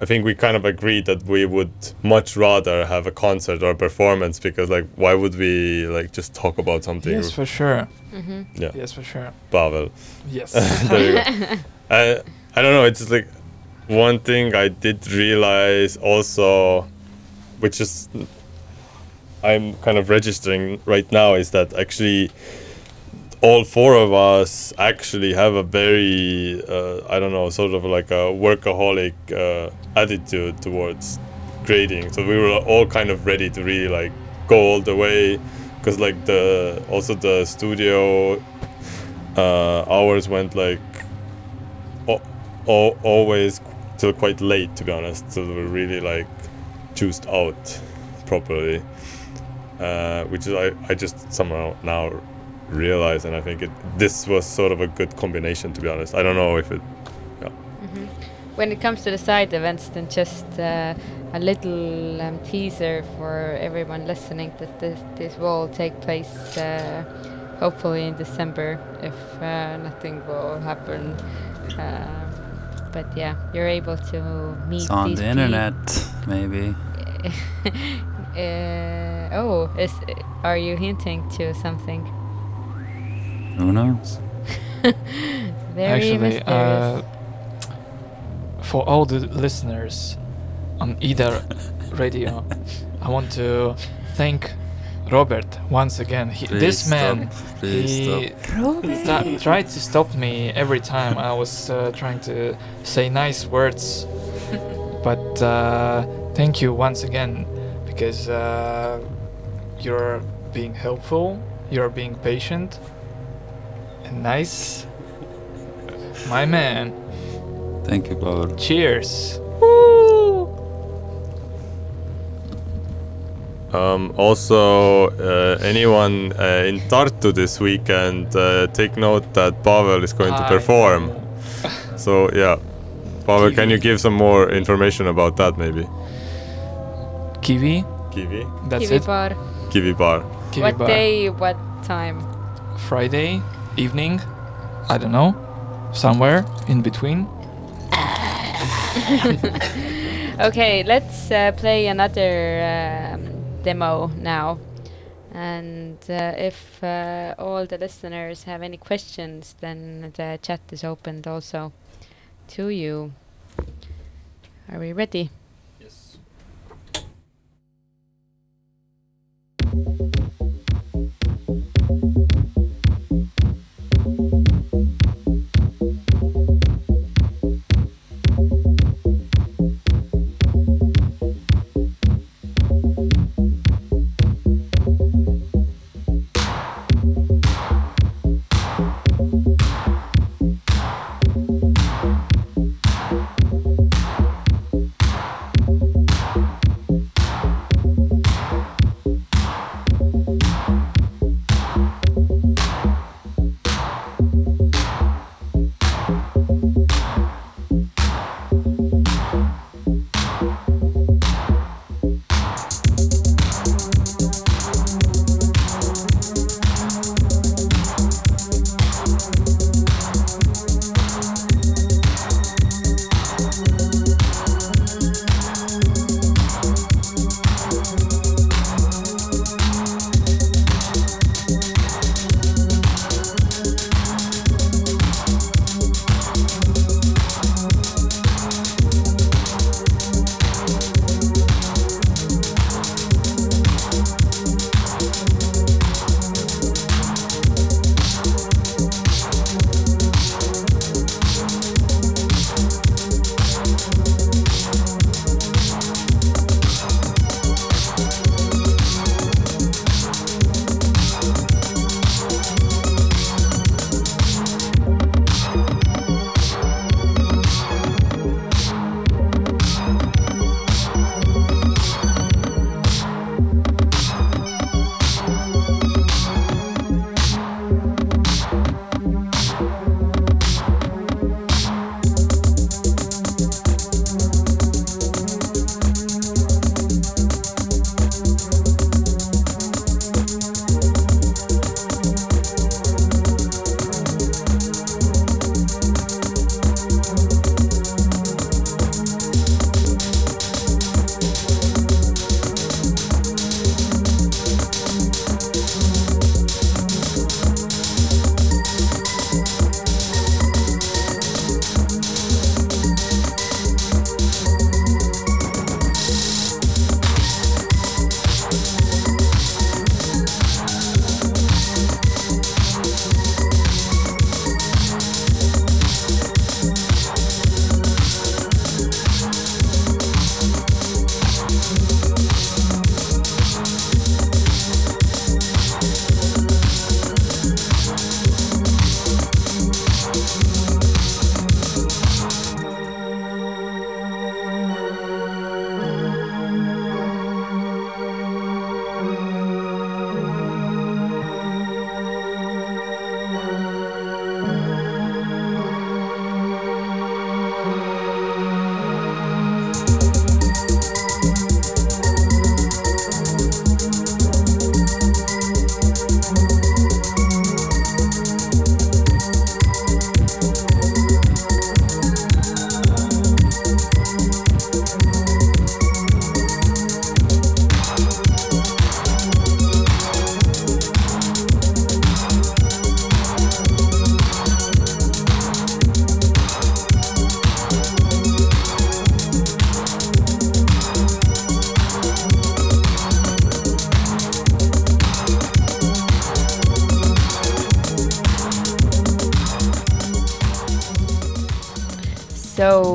I think we kind of agreed that we would much rather have a concert or a performance because like why would we like just talk about something? Yes, for sure. hmm yeah, Yes, for sure. Pavel. Yes. there you go. I I don't know. It's like one thing I did realize also, which is I'm kind of registering right now, is that actually all four of us actually have a very uh, I don't know, sort of like a workaholic uh, attitude towards grading. So we were all kind of ready to really like go all the way, because like the also the studio uh, hours went like o- o- always till quite late to be honest so we were really like juiced out properly uh, which is I, I just somehow now realize and I think it this was sort of a good combination to be honest I don't know if it Yeah. When it comes to the side events, then just uh, a little um, teaser for everyone listening that this this will take place uh, hopefully in December if uh, nothing will happen. Um, but yeah, you're able to meet It's on these the peo- internet, maybe. Uh, oh, is are you hinting to something Who knows? very Actually, mysterious? uh, for all the listeners on IDA radio, I want to thank Robert once again. He, Please this stop. man, Please he stop. sta- tried to stop me every time I was uh, trying to say nice words. but uh, thank you once again because uh, you're being helpful, you're being patient, and nice. My man, Thank you, Paul. cheers. um, also uh, anyone uh, in Tartu this weekend uh, take note that Pavel is going to I perform so yeah Pavel can you give some more information about that maybe Kiwi, Kiwi that's Kiwi it. bar. Kiwi bar Kiwi what bar. day? What time? Friday evening, I don't know, somewhere in between. Okay, let's uh, play another um, demo now. And uh, if uh, all the listeners have any questions, then the chat is opened also to you. Are we ready? Thank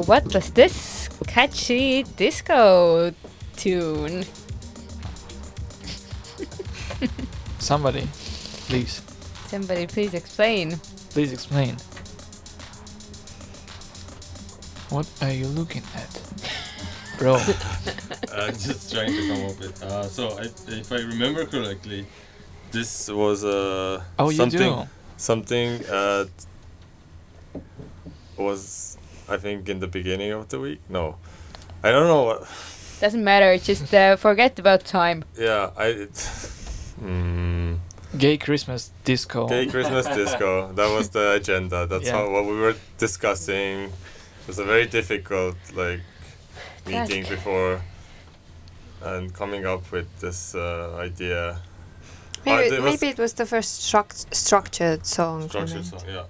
what was this catchy disco tune? Somebody, please, Somebody please explain. please explain. What are you looking at, bro? I'm just trying to come up with. Uh, so, I, if I remember correctly, this was uh, Oh, you something do. something uh, was I think in the beginning of the week. No, I don't know. What, Doesn't matter, just uh, forget about time. yeah, I. It, mm, Gay Christmas disco. Gay Christmas disco. That was the agenda. That's Yeah. how what we were discussing. It was a very difficult like meeting Task. before, and coming up with this uh, idea. Maybe, there was- maybe it was the first struct- structured song. from Structure it. song, yeah.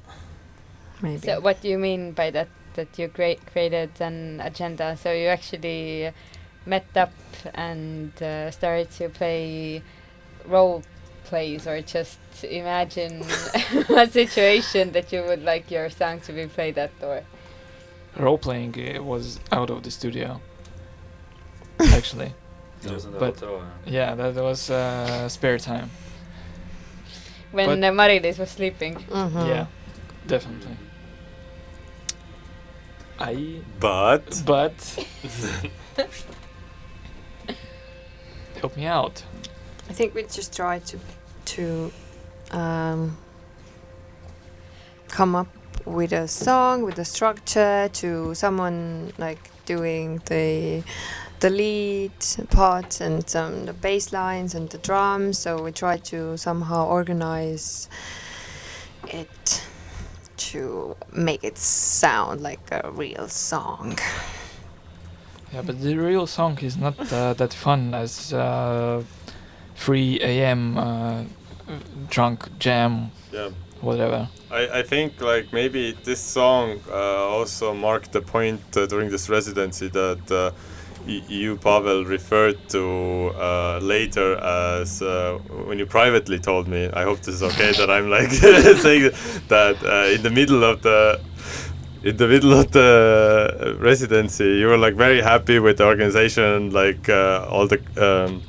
Maybe. So, what do you mean by that? That you crea- created an agenda? So, you actually met up and uh, started to play role plays, or just imagine a situation that you would like your song to be played at, or Role playing uh, was out of the studio. Actually, But- yeah, that was uh, spare time. when But- uh, Mari-Liis was sleeping. Mhm. Yeah, definitely. I But but help me out. I think we just try to to um, come up with a song with a structure to someone like doing the the lead part and um, the bass lines and the drums. So we try to somehow organize it to make it sound like a real song. Yeah, but the real song is not uh, that fun as uh, 3 a.m. Uh, drunk jam, yeah, whatever. I, I think like maybe this song uh, also marked the point uh, during this residency that uh, y- you Pavel referred to uh, later as uh, when you privately told me. I hope this is okay that I'm like saying that uh, in the middle of the in the middle of the residency you were like very happy with the organization like uh, all the um,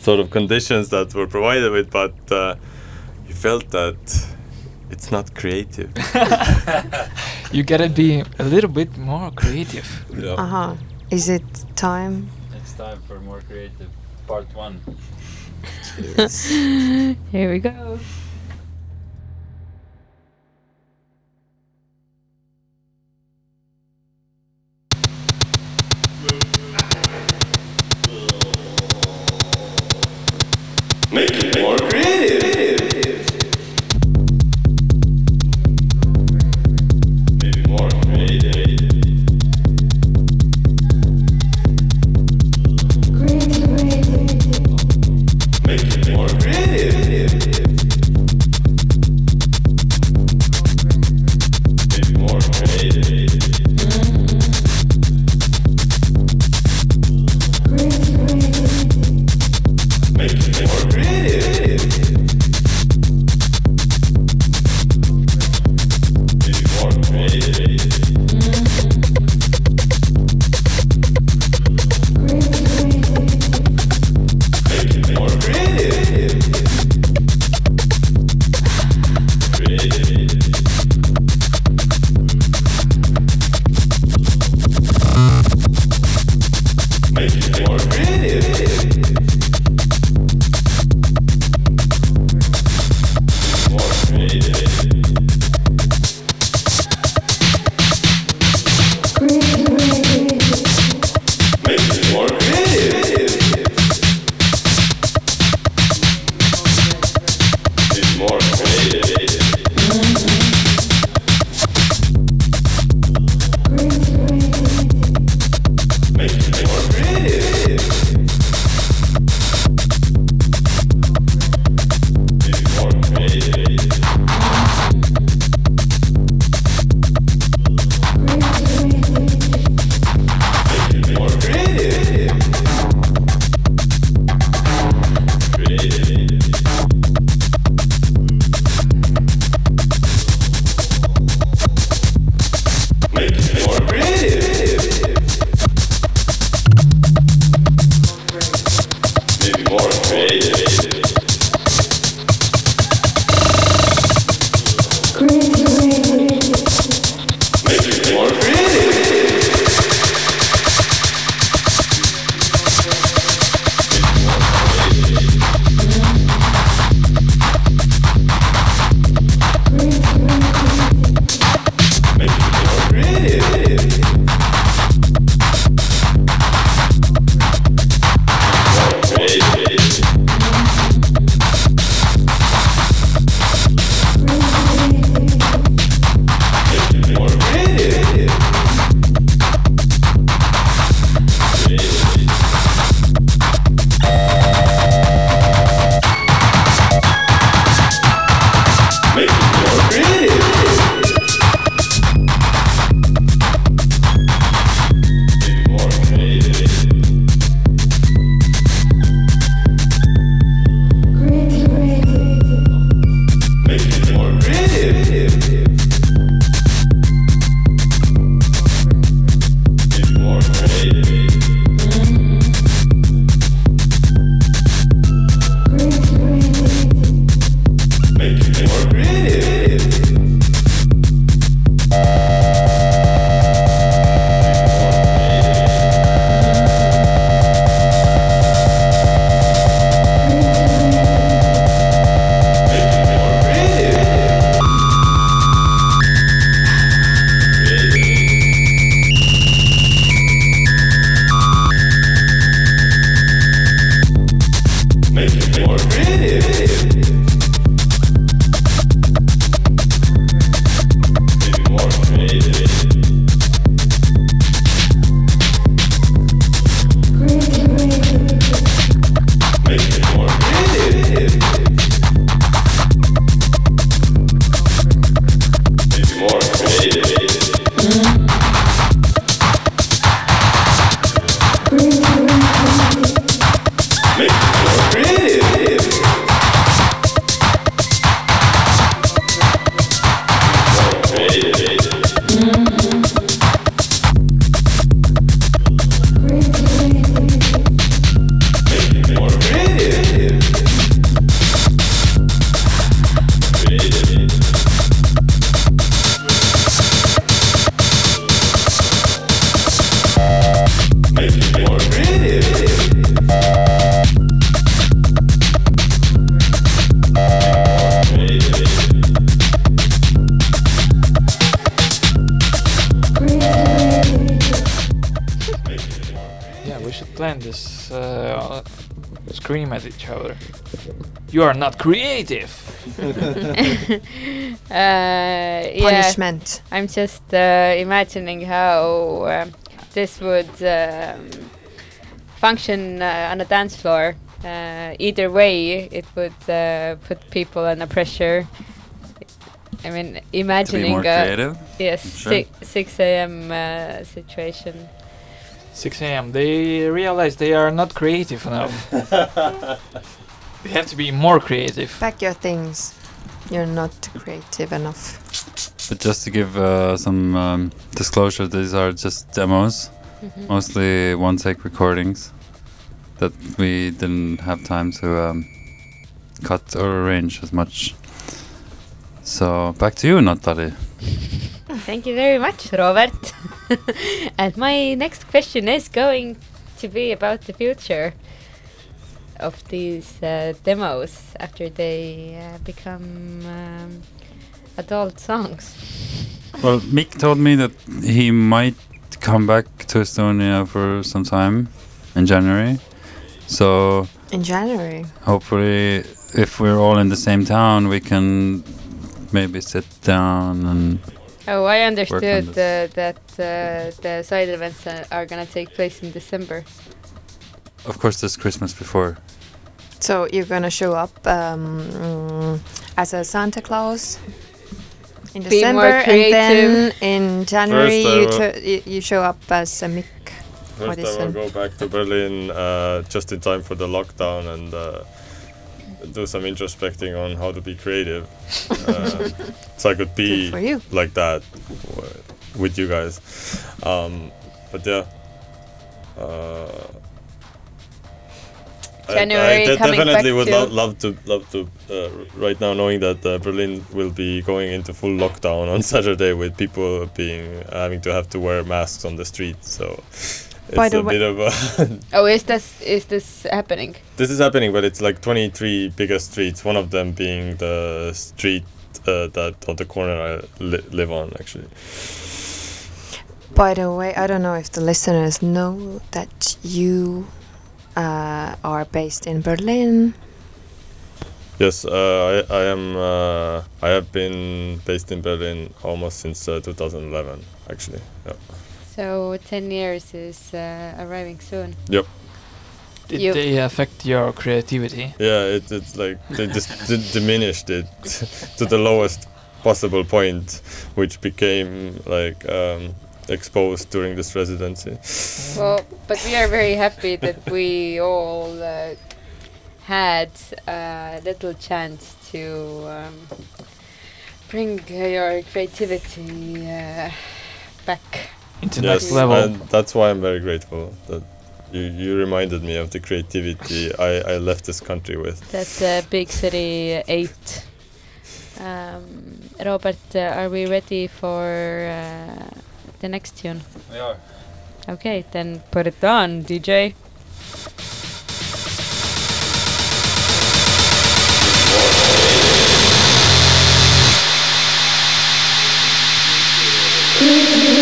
sort of conditions that were provided with but uh, you felt that it's not creative You gotta be a little bit more creative. yeah. Uh huh. Is it time? It's time for more creative part one. Here we go. Make it more not creative. uh, yeah, Punishment. I'm just uh, imagining how um this would um, function uh, on a dance floor. Uh, either way, it would uh, put people under pressure. I mean, imagining a creative. yes Sure. si- six a.m. Uh, situation. 6 a.m. They realize they are not creative enough. they have to be more creative. Pack your things. You're not creative enough. But just to give uh, some um, disclosure, these are just demos, Mhm. mostly one take recordings that we didn't have time to um, cut or arrange as much. So back to you, Natalie. Thank you very much, Robert. and my next question is going to be about the future of these uh, demos after they uh, become um, adult songs. Well, Mikk told me that he might come back to Estonia for some time in January. So In January. hopefully, if we're all in the same town, we can maybe sit down and Oh, I understood uh, that uh, the side events uh, are gonna take place in December. Of course there's Christmas before. So you're gonna show up um, as a Santa Claus in Be December, more and then in January you, will- you you show up as a Mikk. First, is I will go back to Berlin uh, just in time for the lockdown and uh, do some introspecting on how to be creative. uh, so I could be for you. like that w- with you guys. Um, but yeah, uh, I- I, de- coming definitely back would to- lo- love to love to uh, right now knowing that uh, Berlin will be going into full lockdown on Saturday with people being having to have to wear masks on the street. So it's By the a way- bit of a Oh, is this is this happening? this is happening, but it's like 23 biggest streets. One of them being the street uh, that on the corner I li- live on actually. By the way, I don't know if the listeners know that you uh, are based in Berlin. Yes, uh, I, I am. Uh, I have been based in Berlin almost since uh, 2011, actually. Yeah. So ten years is uh, arriving soon. Yep. Did You- they affect your creativity? Yeah, it, it's like they just d- diminished it to the lowest possible point, which became like um, exposed during this residency. Well, but we are very happy that we all uh, had a little chance to um, bring uh, your creativity uh, back. Into yes, next level. and that's why I'm very grateful that you, you reminded me of the creativity I, I left this country with. That's uh, Big City 8. Um, Robert, uh, are we ready for uh, the next tune? We are. Okay, then put it on, DJ. Thank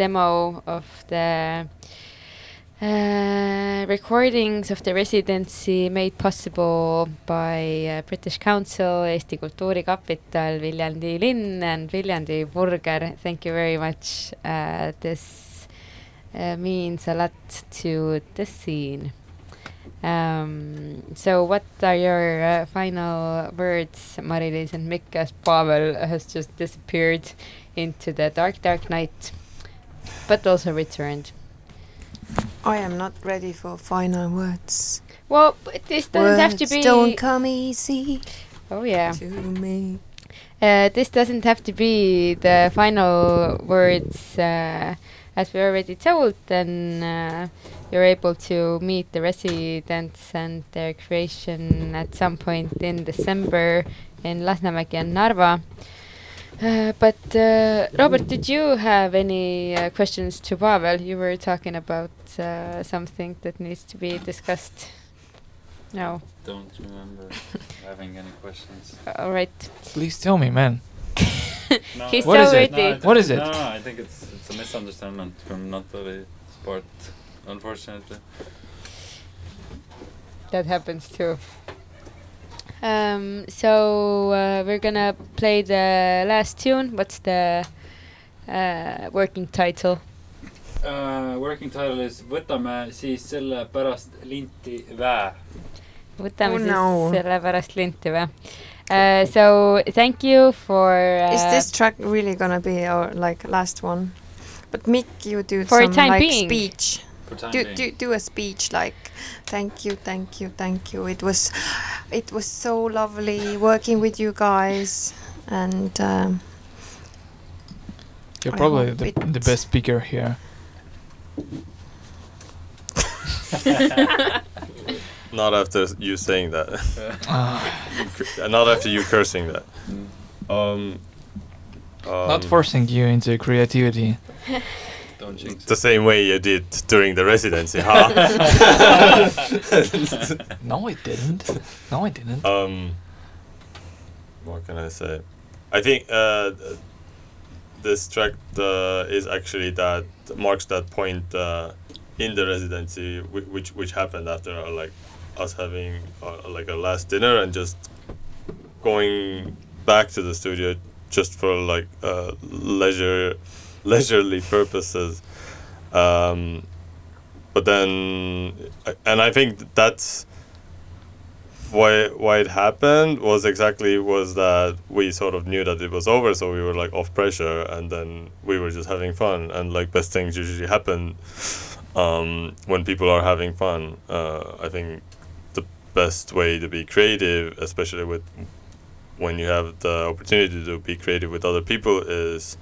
demo of the uh, recordings of the residency made possible by uh, British Council, Eesti Kultuurikapital, Viljandi linn and Viljandi Burger. Thank you very much. Uh, this uh, means a lot to the scene. Um, so what are your uh, final words, Mari-Liis and Mikk, as Pavel has just disappeared into the dark, dark night, but also returned? I am not ready for final words. Well, this doesn't have to Words be. Don't come easy oh yeah. to me. Uh, this doesn't have to be the final words, uh, as we already told. Then uh, you're able to meet the residents and their creation at some point in December in Lasnamägi and Narva. Uh, but uh, Robert, did you have any uh, questions to Pavel? You were talking about uh, something that needs to be discussed. No. Don't remember having any questions. All right. Please tell me, man. No, He's What so is it? No, I ready. think- What is it? No, no, I think it's it's a misunderstanding from Natalie Sport, unfortunately. That happens too. Um, so uh, we're gonna play the last tune. What's the uh, working title? Uh, working title is Võtame siis selle pärast linti väe. võtame Oh siis no. selle pärast linti või uh, so thank you for uh, Is this track really gonna be our like last one? But Mick, you do For some time like being. speech. For time Do, being. do do a speech like, thank you, thank you, thank you. It was, it was so lovely working with you guys, and um, You're I probably the, the best speaker here. Not after you saying that. Ah, Uh, Not after you cursing that. Mm. Um, Not um, forcing you into creativity. Don't jinx the same way you did during the residency, huh? No, I didn't. No, I didn't. um, what can I say? I think uh, this track uh, is actually that marks that point uh, in the residency, whi- which which happened after uh, like us having uh, like a last dinner and just going back to the studio just for like uh, leisure leisurely purposes. Um, but then, and I think that's why why it happened was exactly was that we sort of knew that it was over, so we were like off pressure, and then we were just having fun, and like best things usually happen um, when people are having fun. Uh, I think the best way to be creative, especially with when you have the opportunity to be creative with other people, is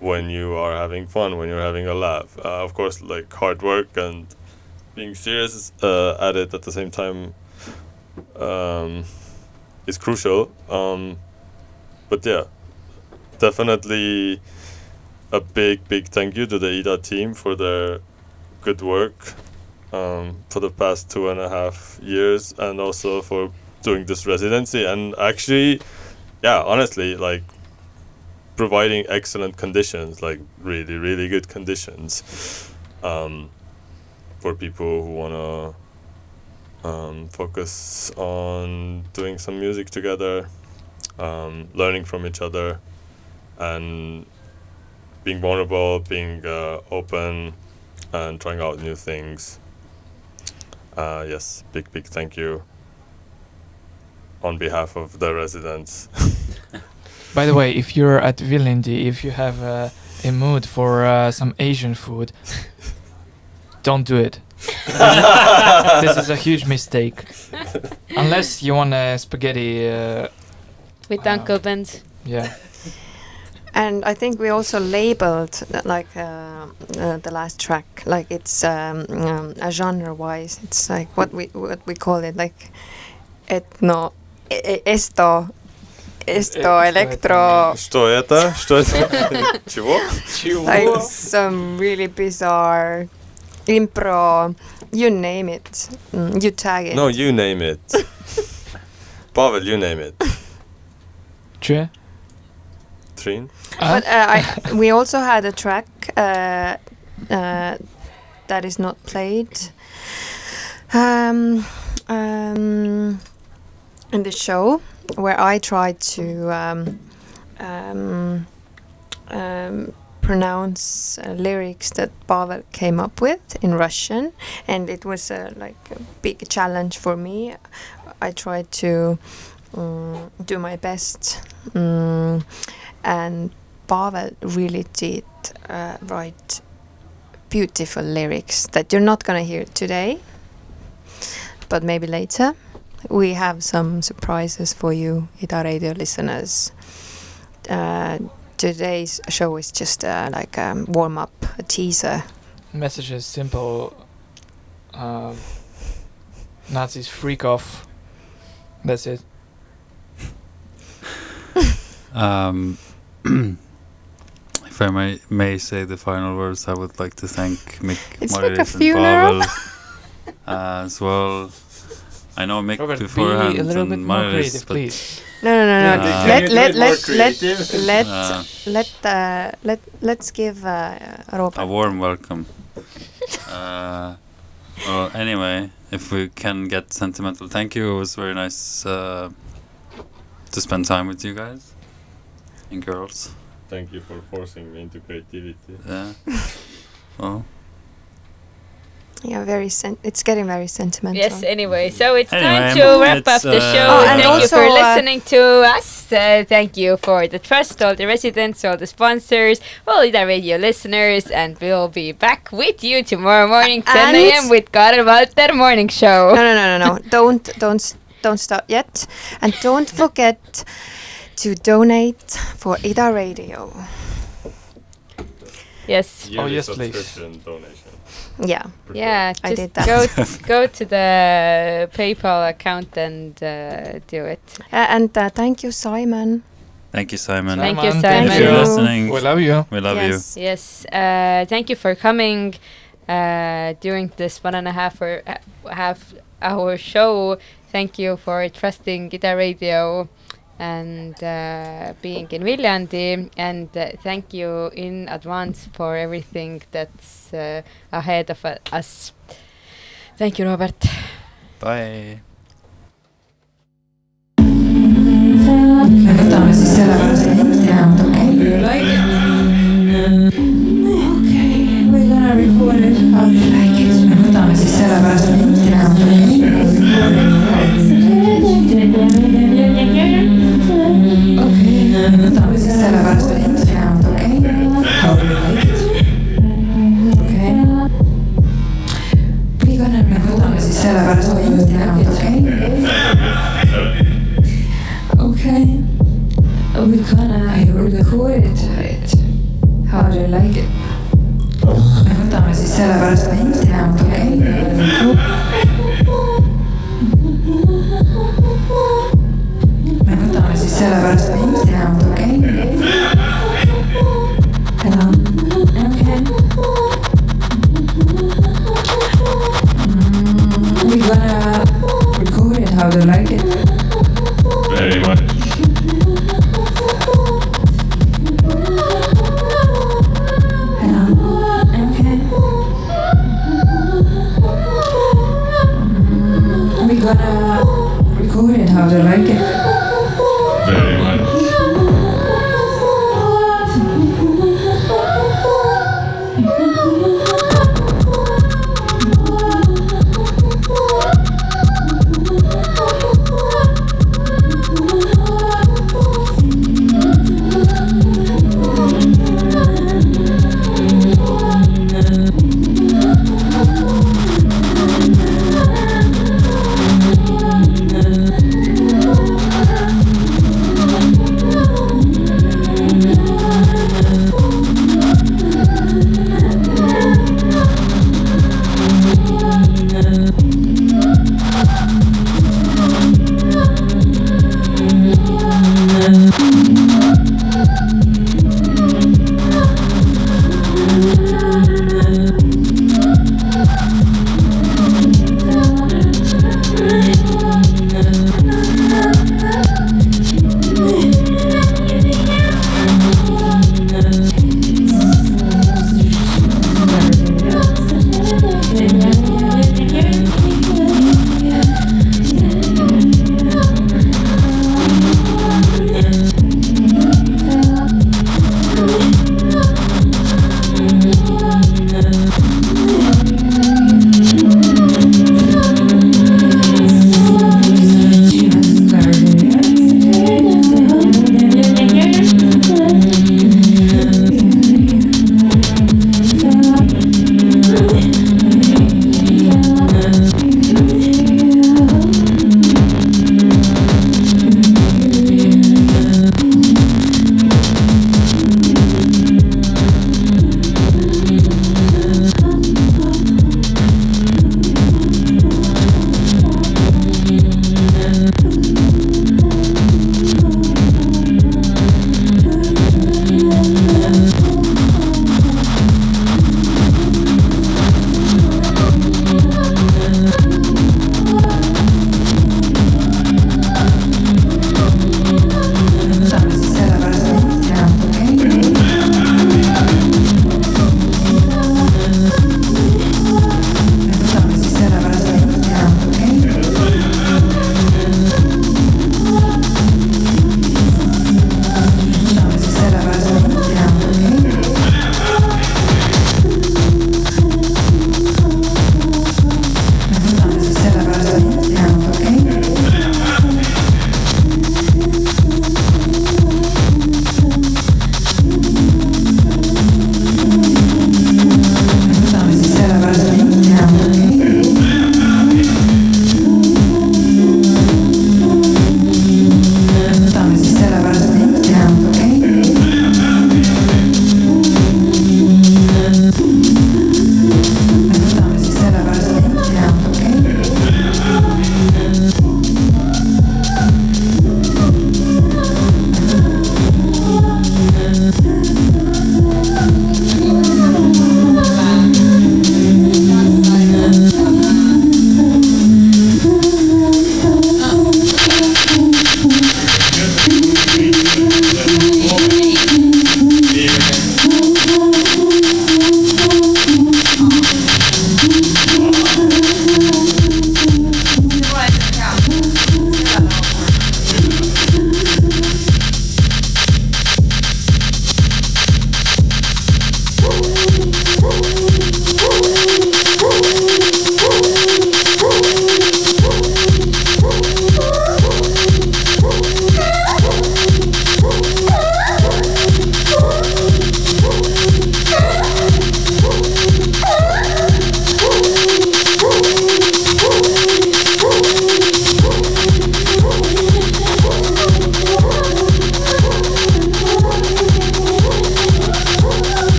when you are having fun, when you're having a laugh. Uh, of course, like hard work and being serious uh, at it at the same time um, is crucial. Um, but yeah, definitely a big, big thank you to the IDA team for their good work um, for the past two and a half years and also for doing this residency. And actually, yeah, honestly, like providing excellent conditions, like really, really good conditions um, for people who want to um, focus on doing some music together, um, learning from each other, and being vulnerable, being uh, open, and trying out new things. Uh, yes, big, big thank you on behalf of the residents. By the way, if you're at Viljandi, if you have uh, a mood for uh, some Asian food, don't do it. this is a huge mistake. Unless you want a spaghetti, uh, with Wow. Uncle Ben's. yeah. and I think we also labeled like uh, uh, the last track, like it's um, um, a genre-wise. It's like what we what we call it, like etno, e- esto, esto, Esto, electro. Что это? Что это? Чего? like some really bizarre impro you name it mm, you tag it No, you name it. Pavel, you name it. Tjö. Trin. Ah, But uh, I, we also had a track uh, uh, that is not played um, um, in the show, where I tried to um, um, um, pronounce uh, lyrics that Pavel came up with in Russian, and it was uh, like a big challenge for me. I tried to um, do my best. Um, and Pavel really did uh, write beautiful lyrics that you're not gonna hear today, but maybe later. We have some surprises for you, Ida Radio listeners. Uh, today's show is just uh, like a warm up, a teaser. message is simple. Um, Nazis freak off. That's it. Um, if I may, may say the final words, I would like to thank Mikk, It's like a and funeral. Pavel uh, as well. I know Mikk Robert, be a little bit and more creative, please. No, no, no, no. Yeah, let, can let, you do it more let, let, creative? let, uh, let, uh, let, let's give uh, Robert. a warm welcome. uh, well, anyway, if we can get sentimental, thank you. It was very nice uh, to spend time with you guys and girls. Thank you for forcing me into creativity. Yeah. well, Yeah, very. Sen- it's getting very sentimental. Yes, anyway, so it's time to wrap it's, up the uh, show. Oh, thank and you also, for uh, listening to us. Uh, thank you for the trust, all the residents, all the sponsors, all the radio listeners, and we'll be back with you tomorrow morning, 10 a.m. with Karl Walter Morning Show. No, no, no, no, no. don't, don't, don't stop yet, and don't forget to donate for Ida Radio. Yes. Yearly yes, please. subscription donation. Yeah, preferred. Yeah, I just did that. go go to the PayPal account and uh, do it. uh, and uh, thank you, Simon. thank you, Simon. Thank you, Simon, Simon. Thank you for listening. We love you. We love yes. Yes, uh, thank you for coming uh, during this one and a half or uh, half hour show. Thank you for trusting Guitar Radio and uh, being in Viljandi. And uh, thank you in advance for everything that's uh, ahead of uh, us. Thank you, Robert. Bye. võtame siis sellepärast ja you like it? okei, we gonna record it how you like it. me võtame siis sellepärast ja okei, prioritize how do you like it? me võtame siis sellepärast minti enam tule ei. me võtame siis sellepärast minti enam tule ei. Mm, we gonna record it how do you like it?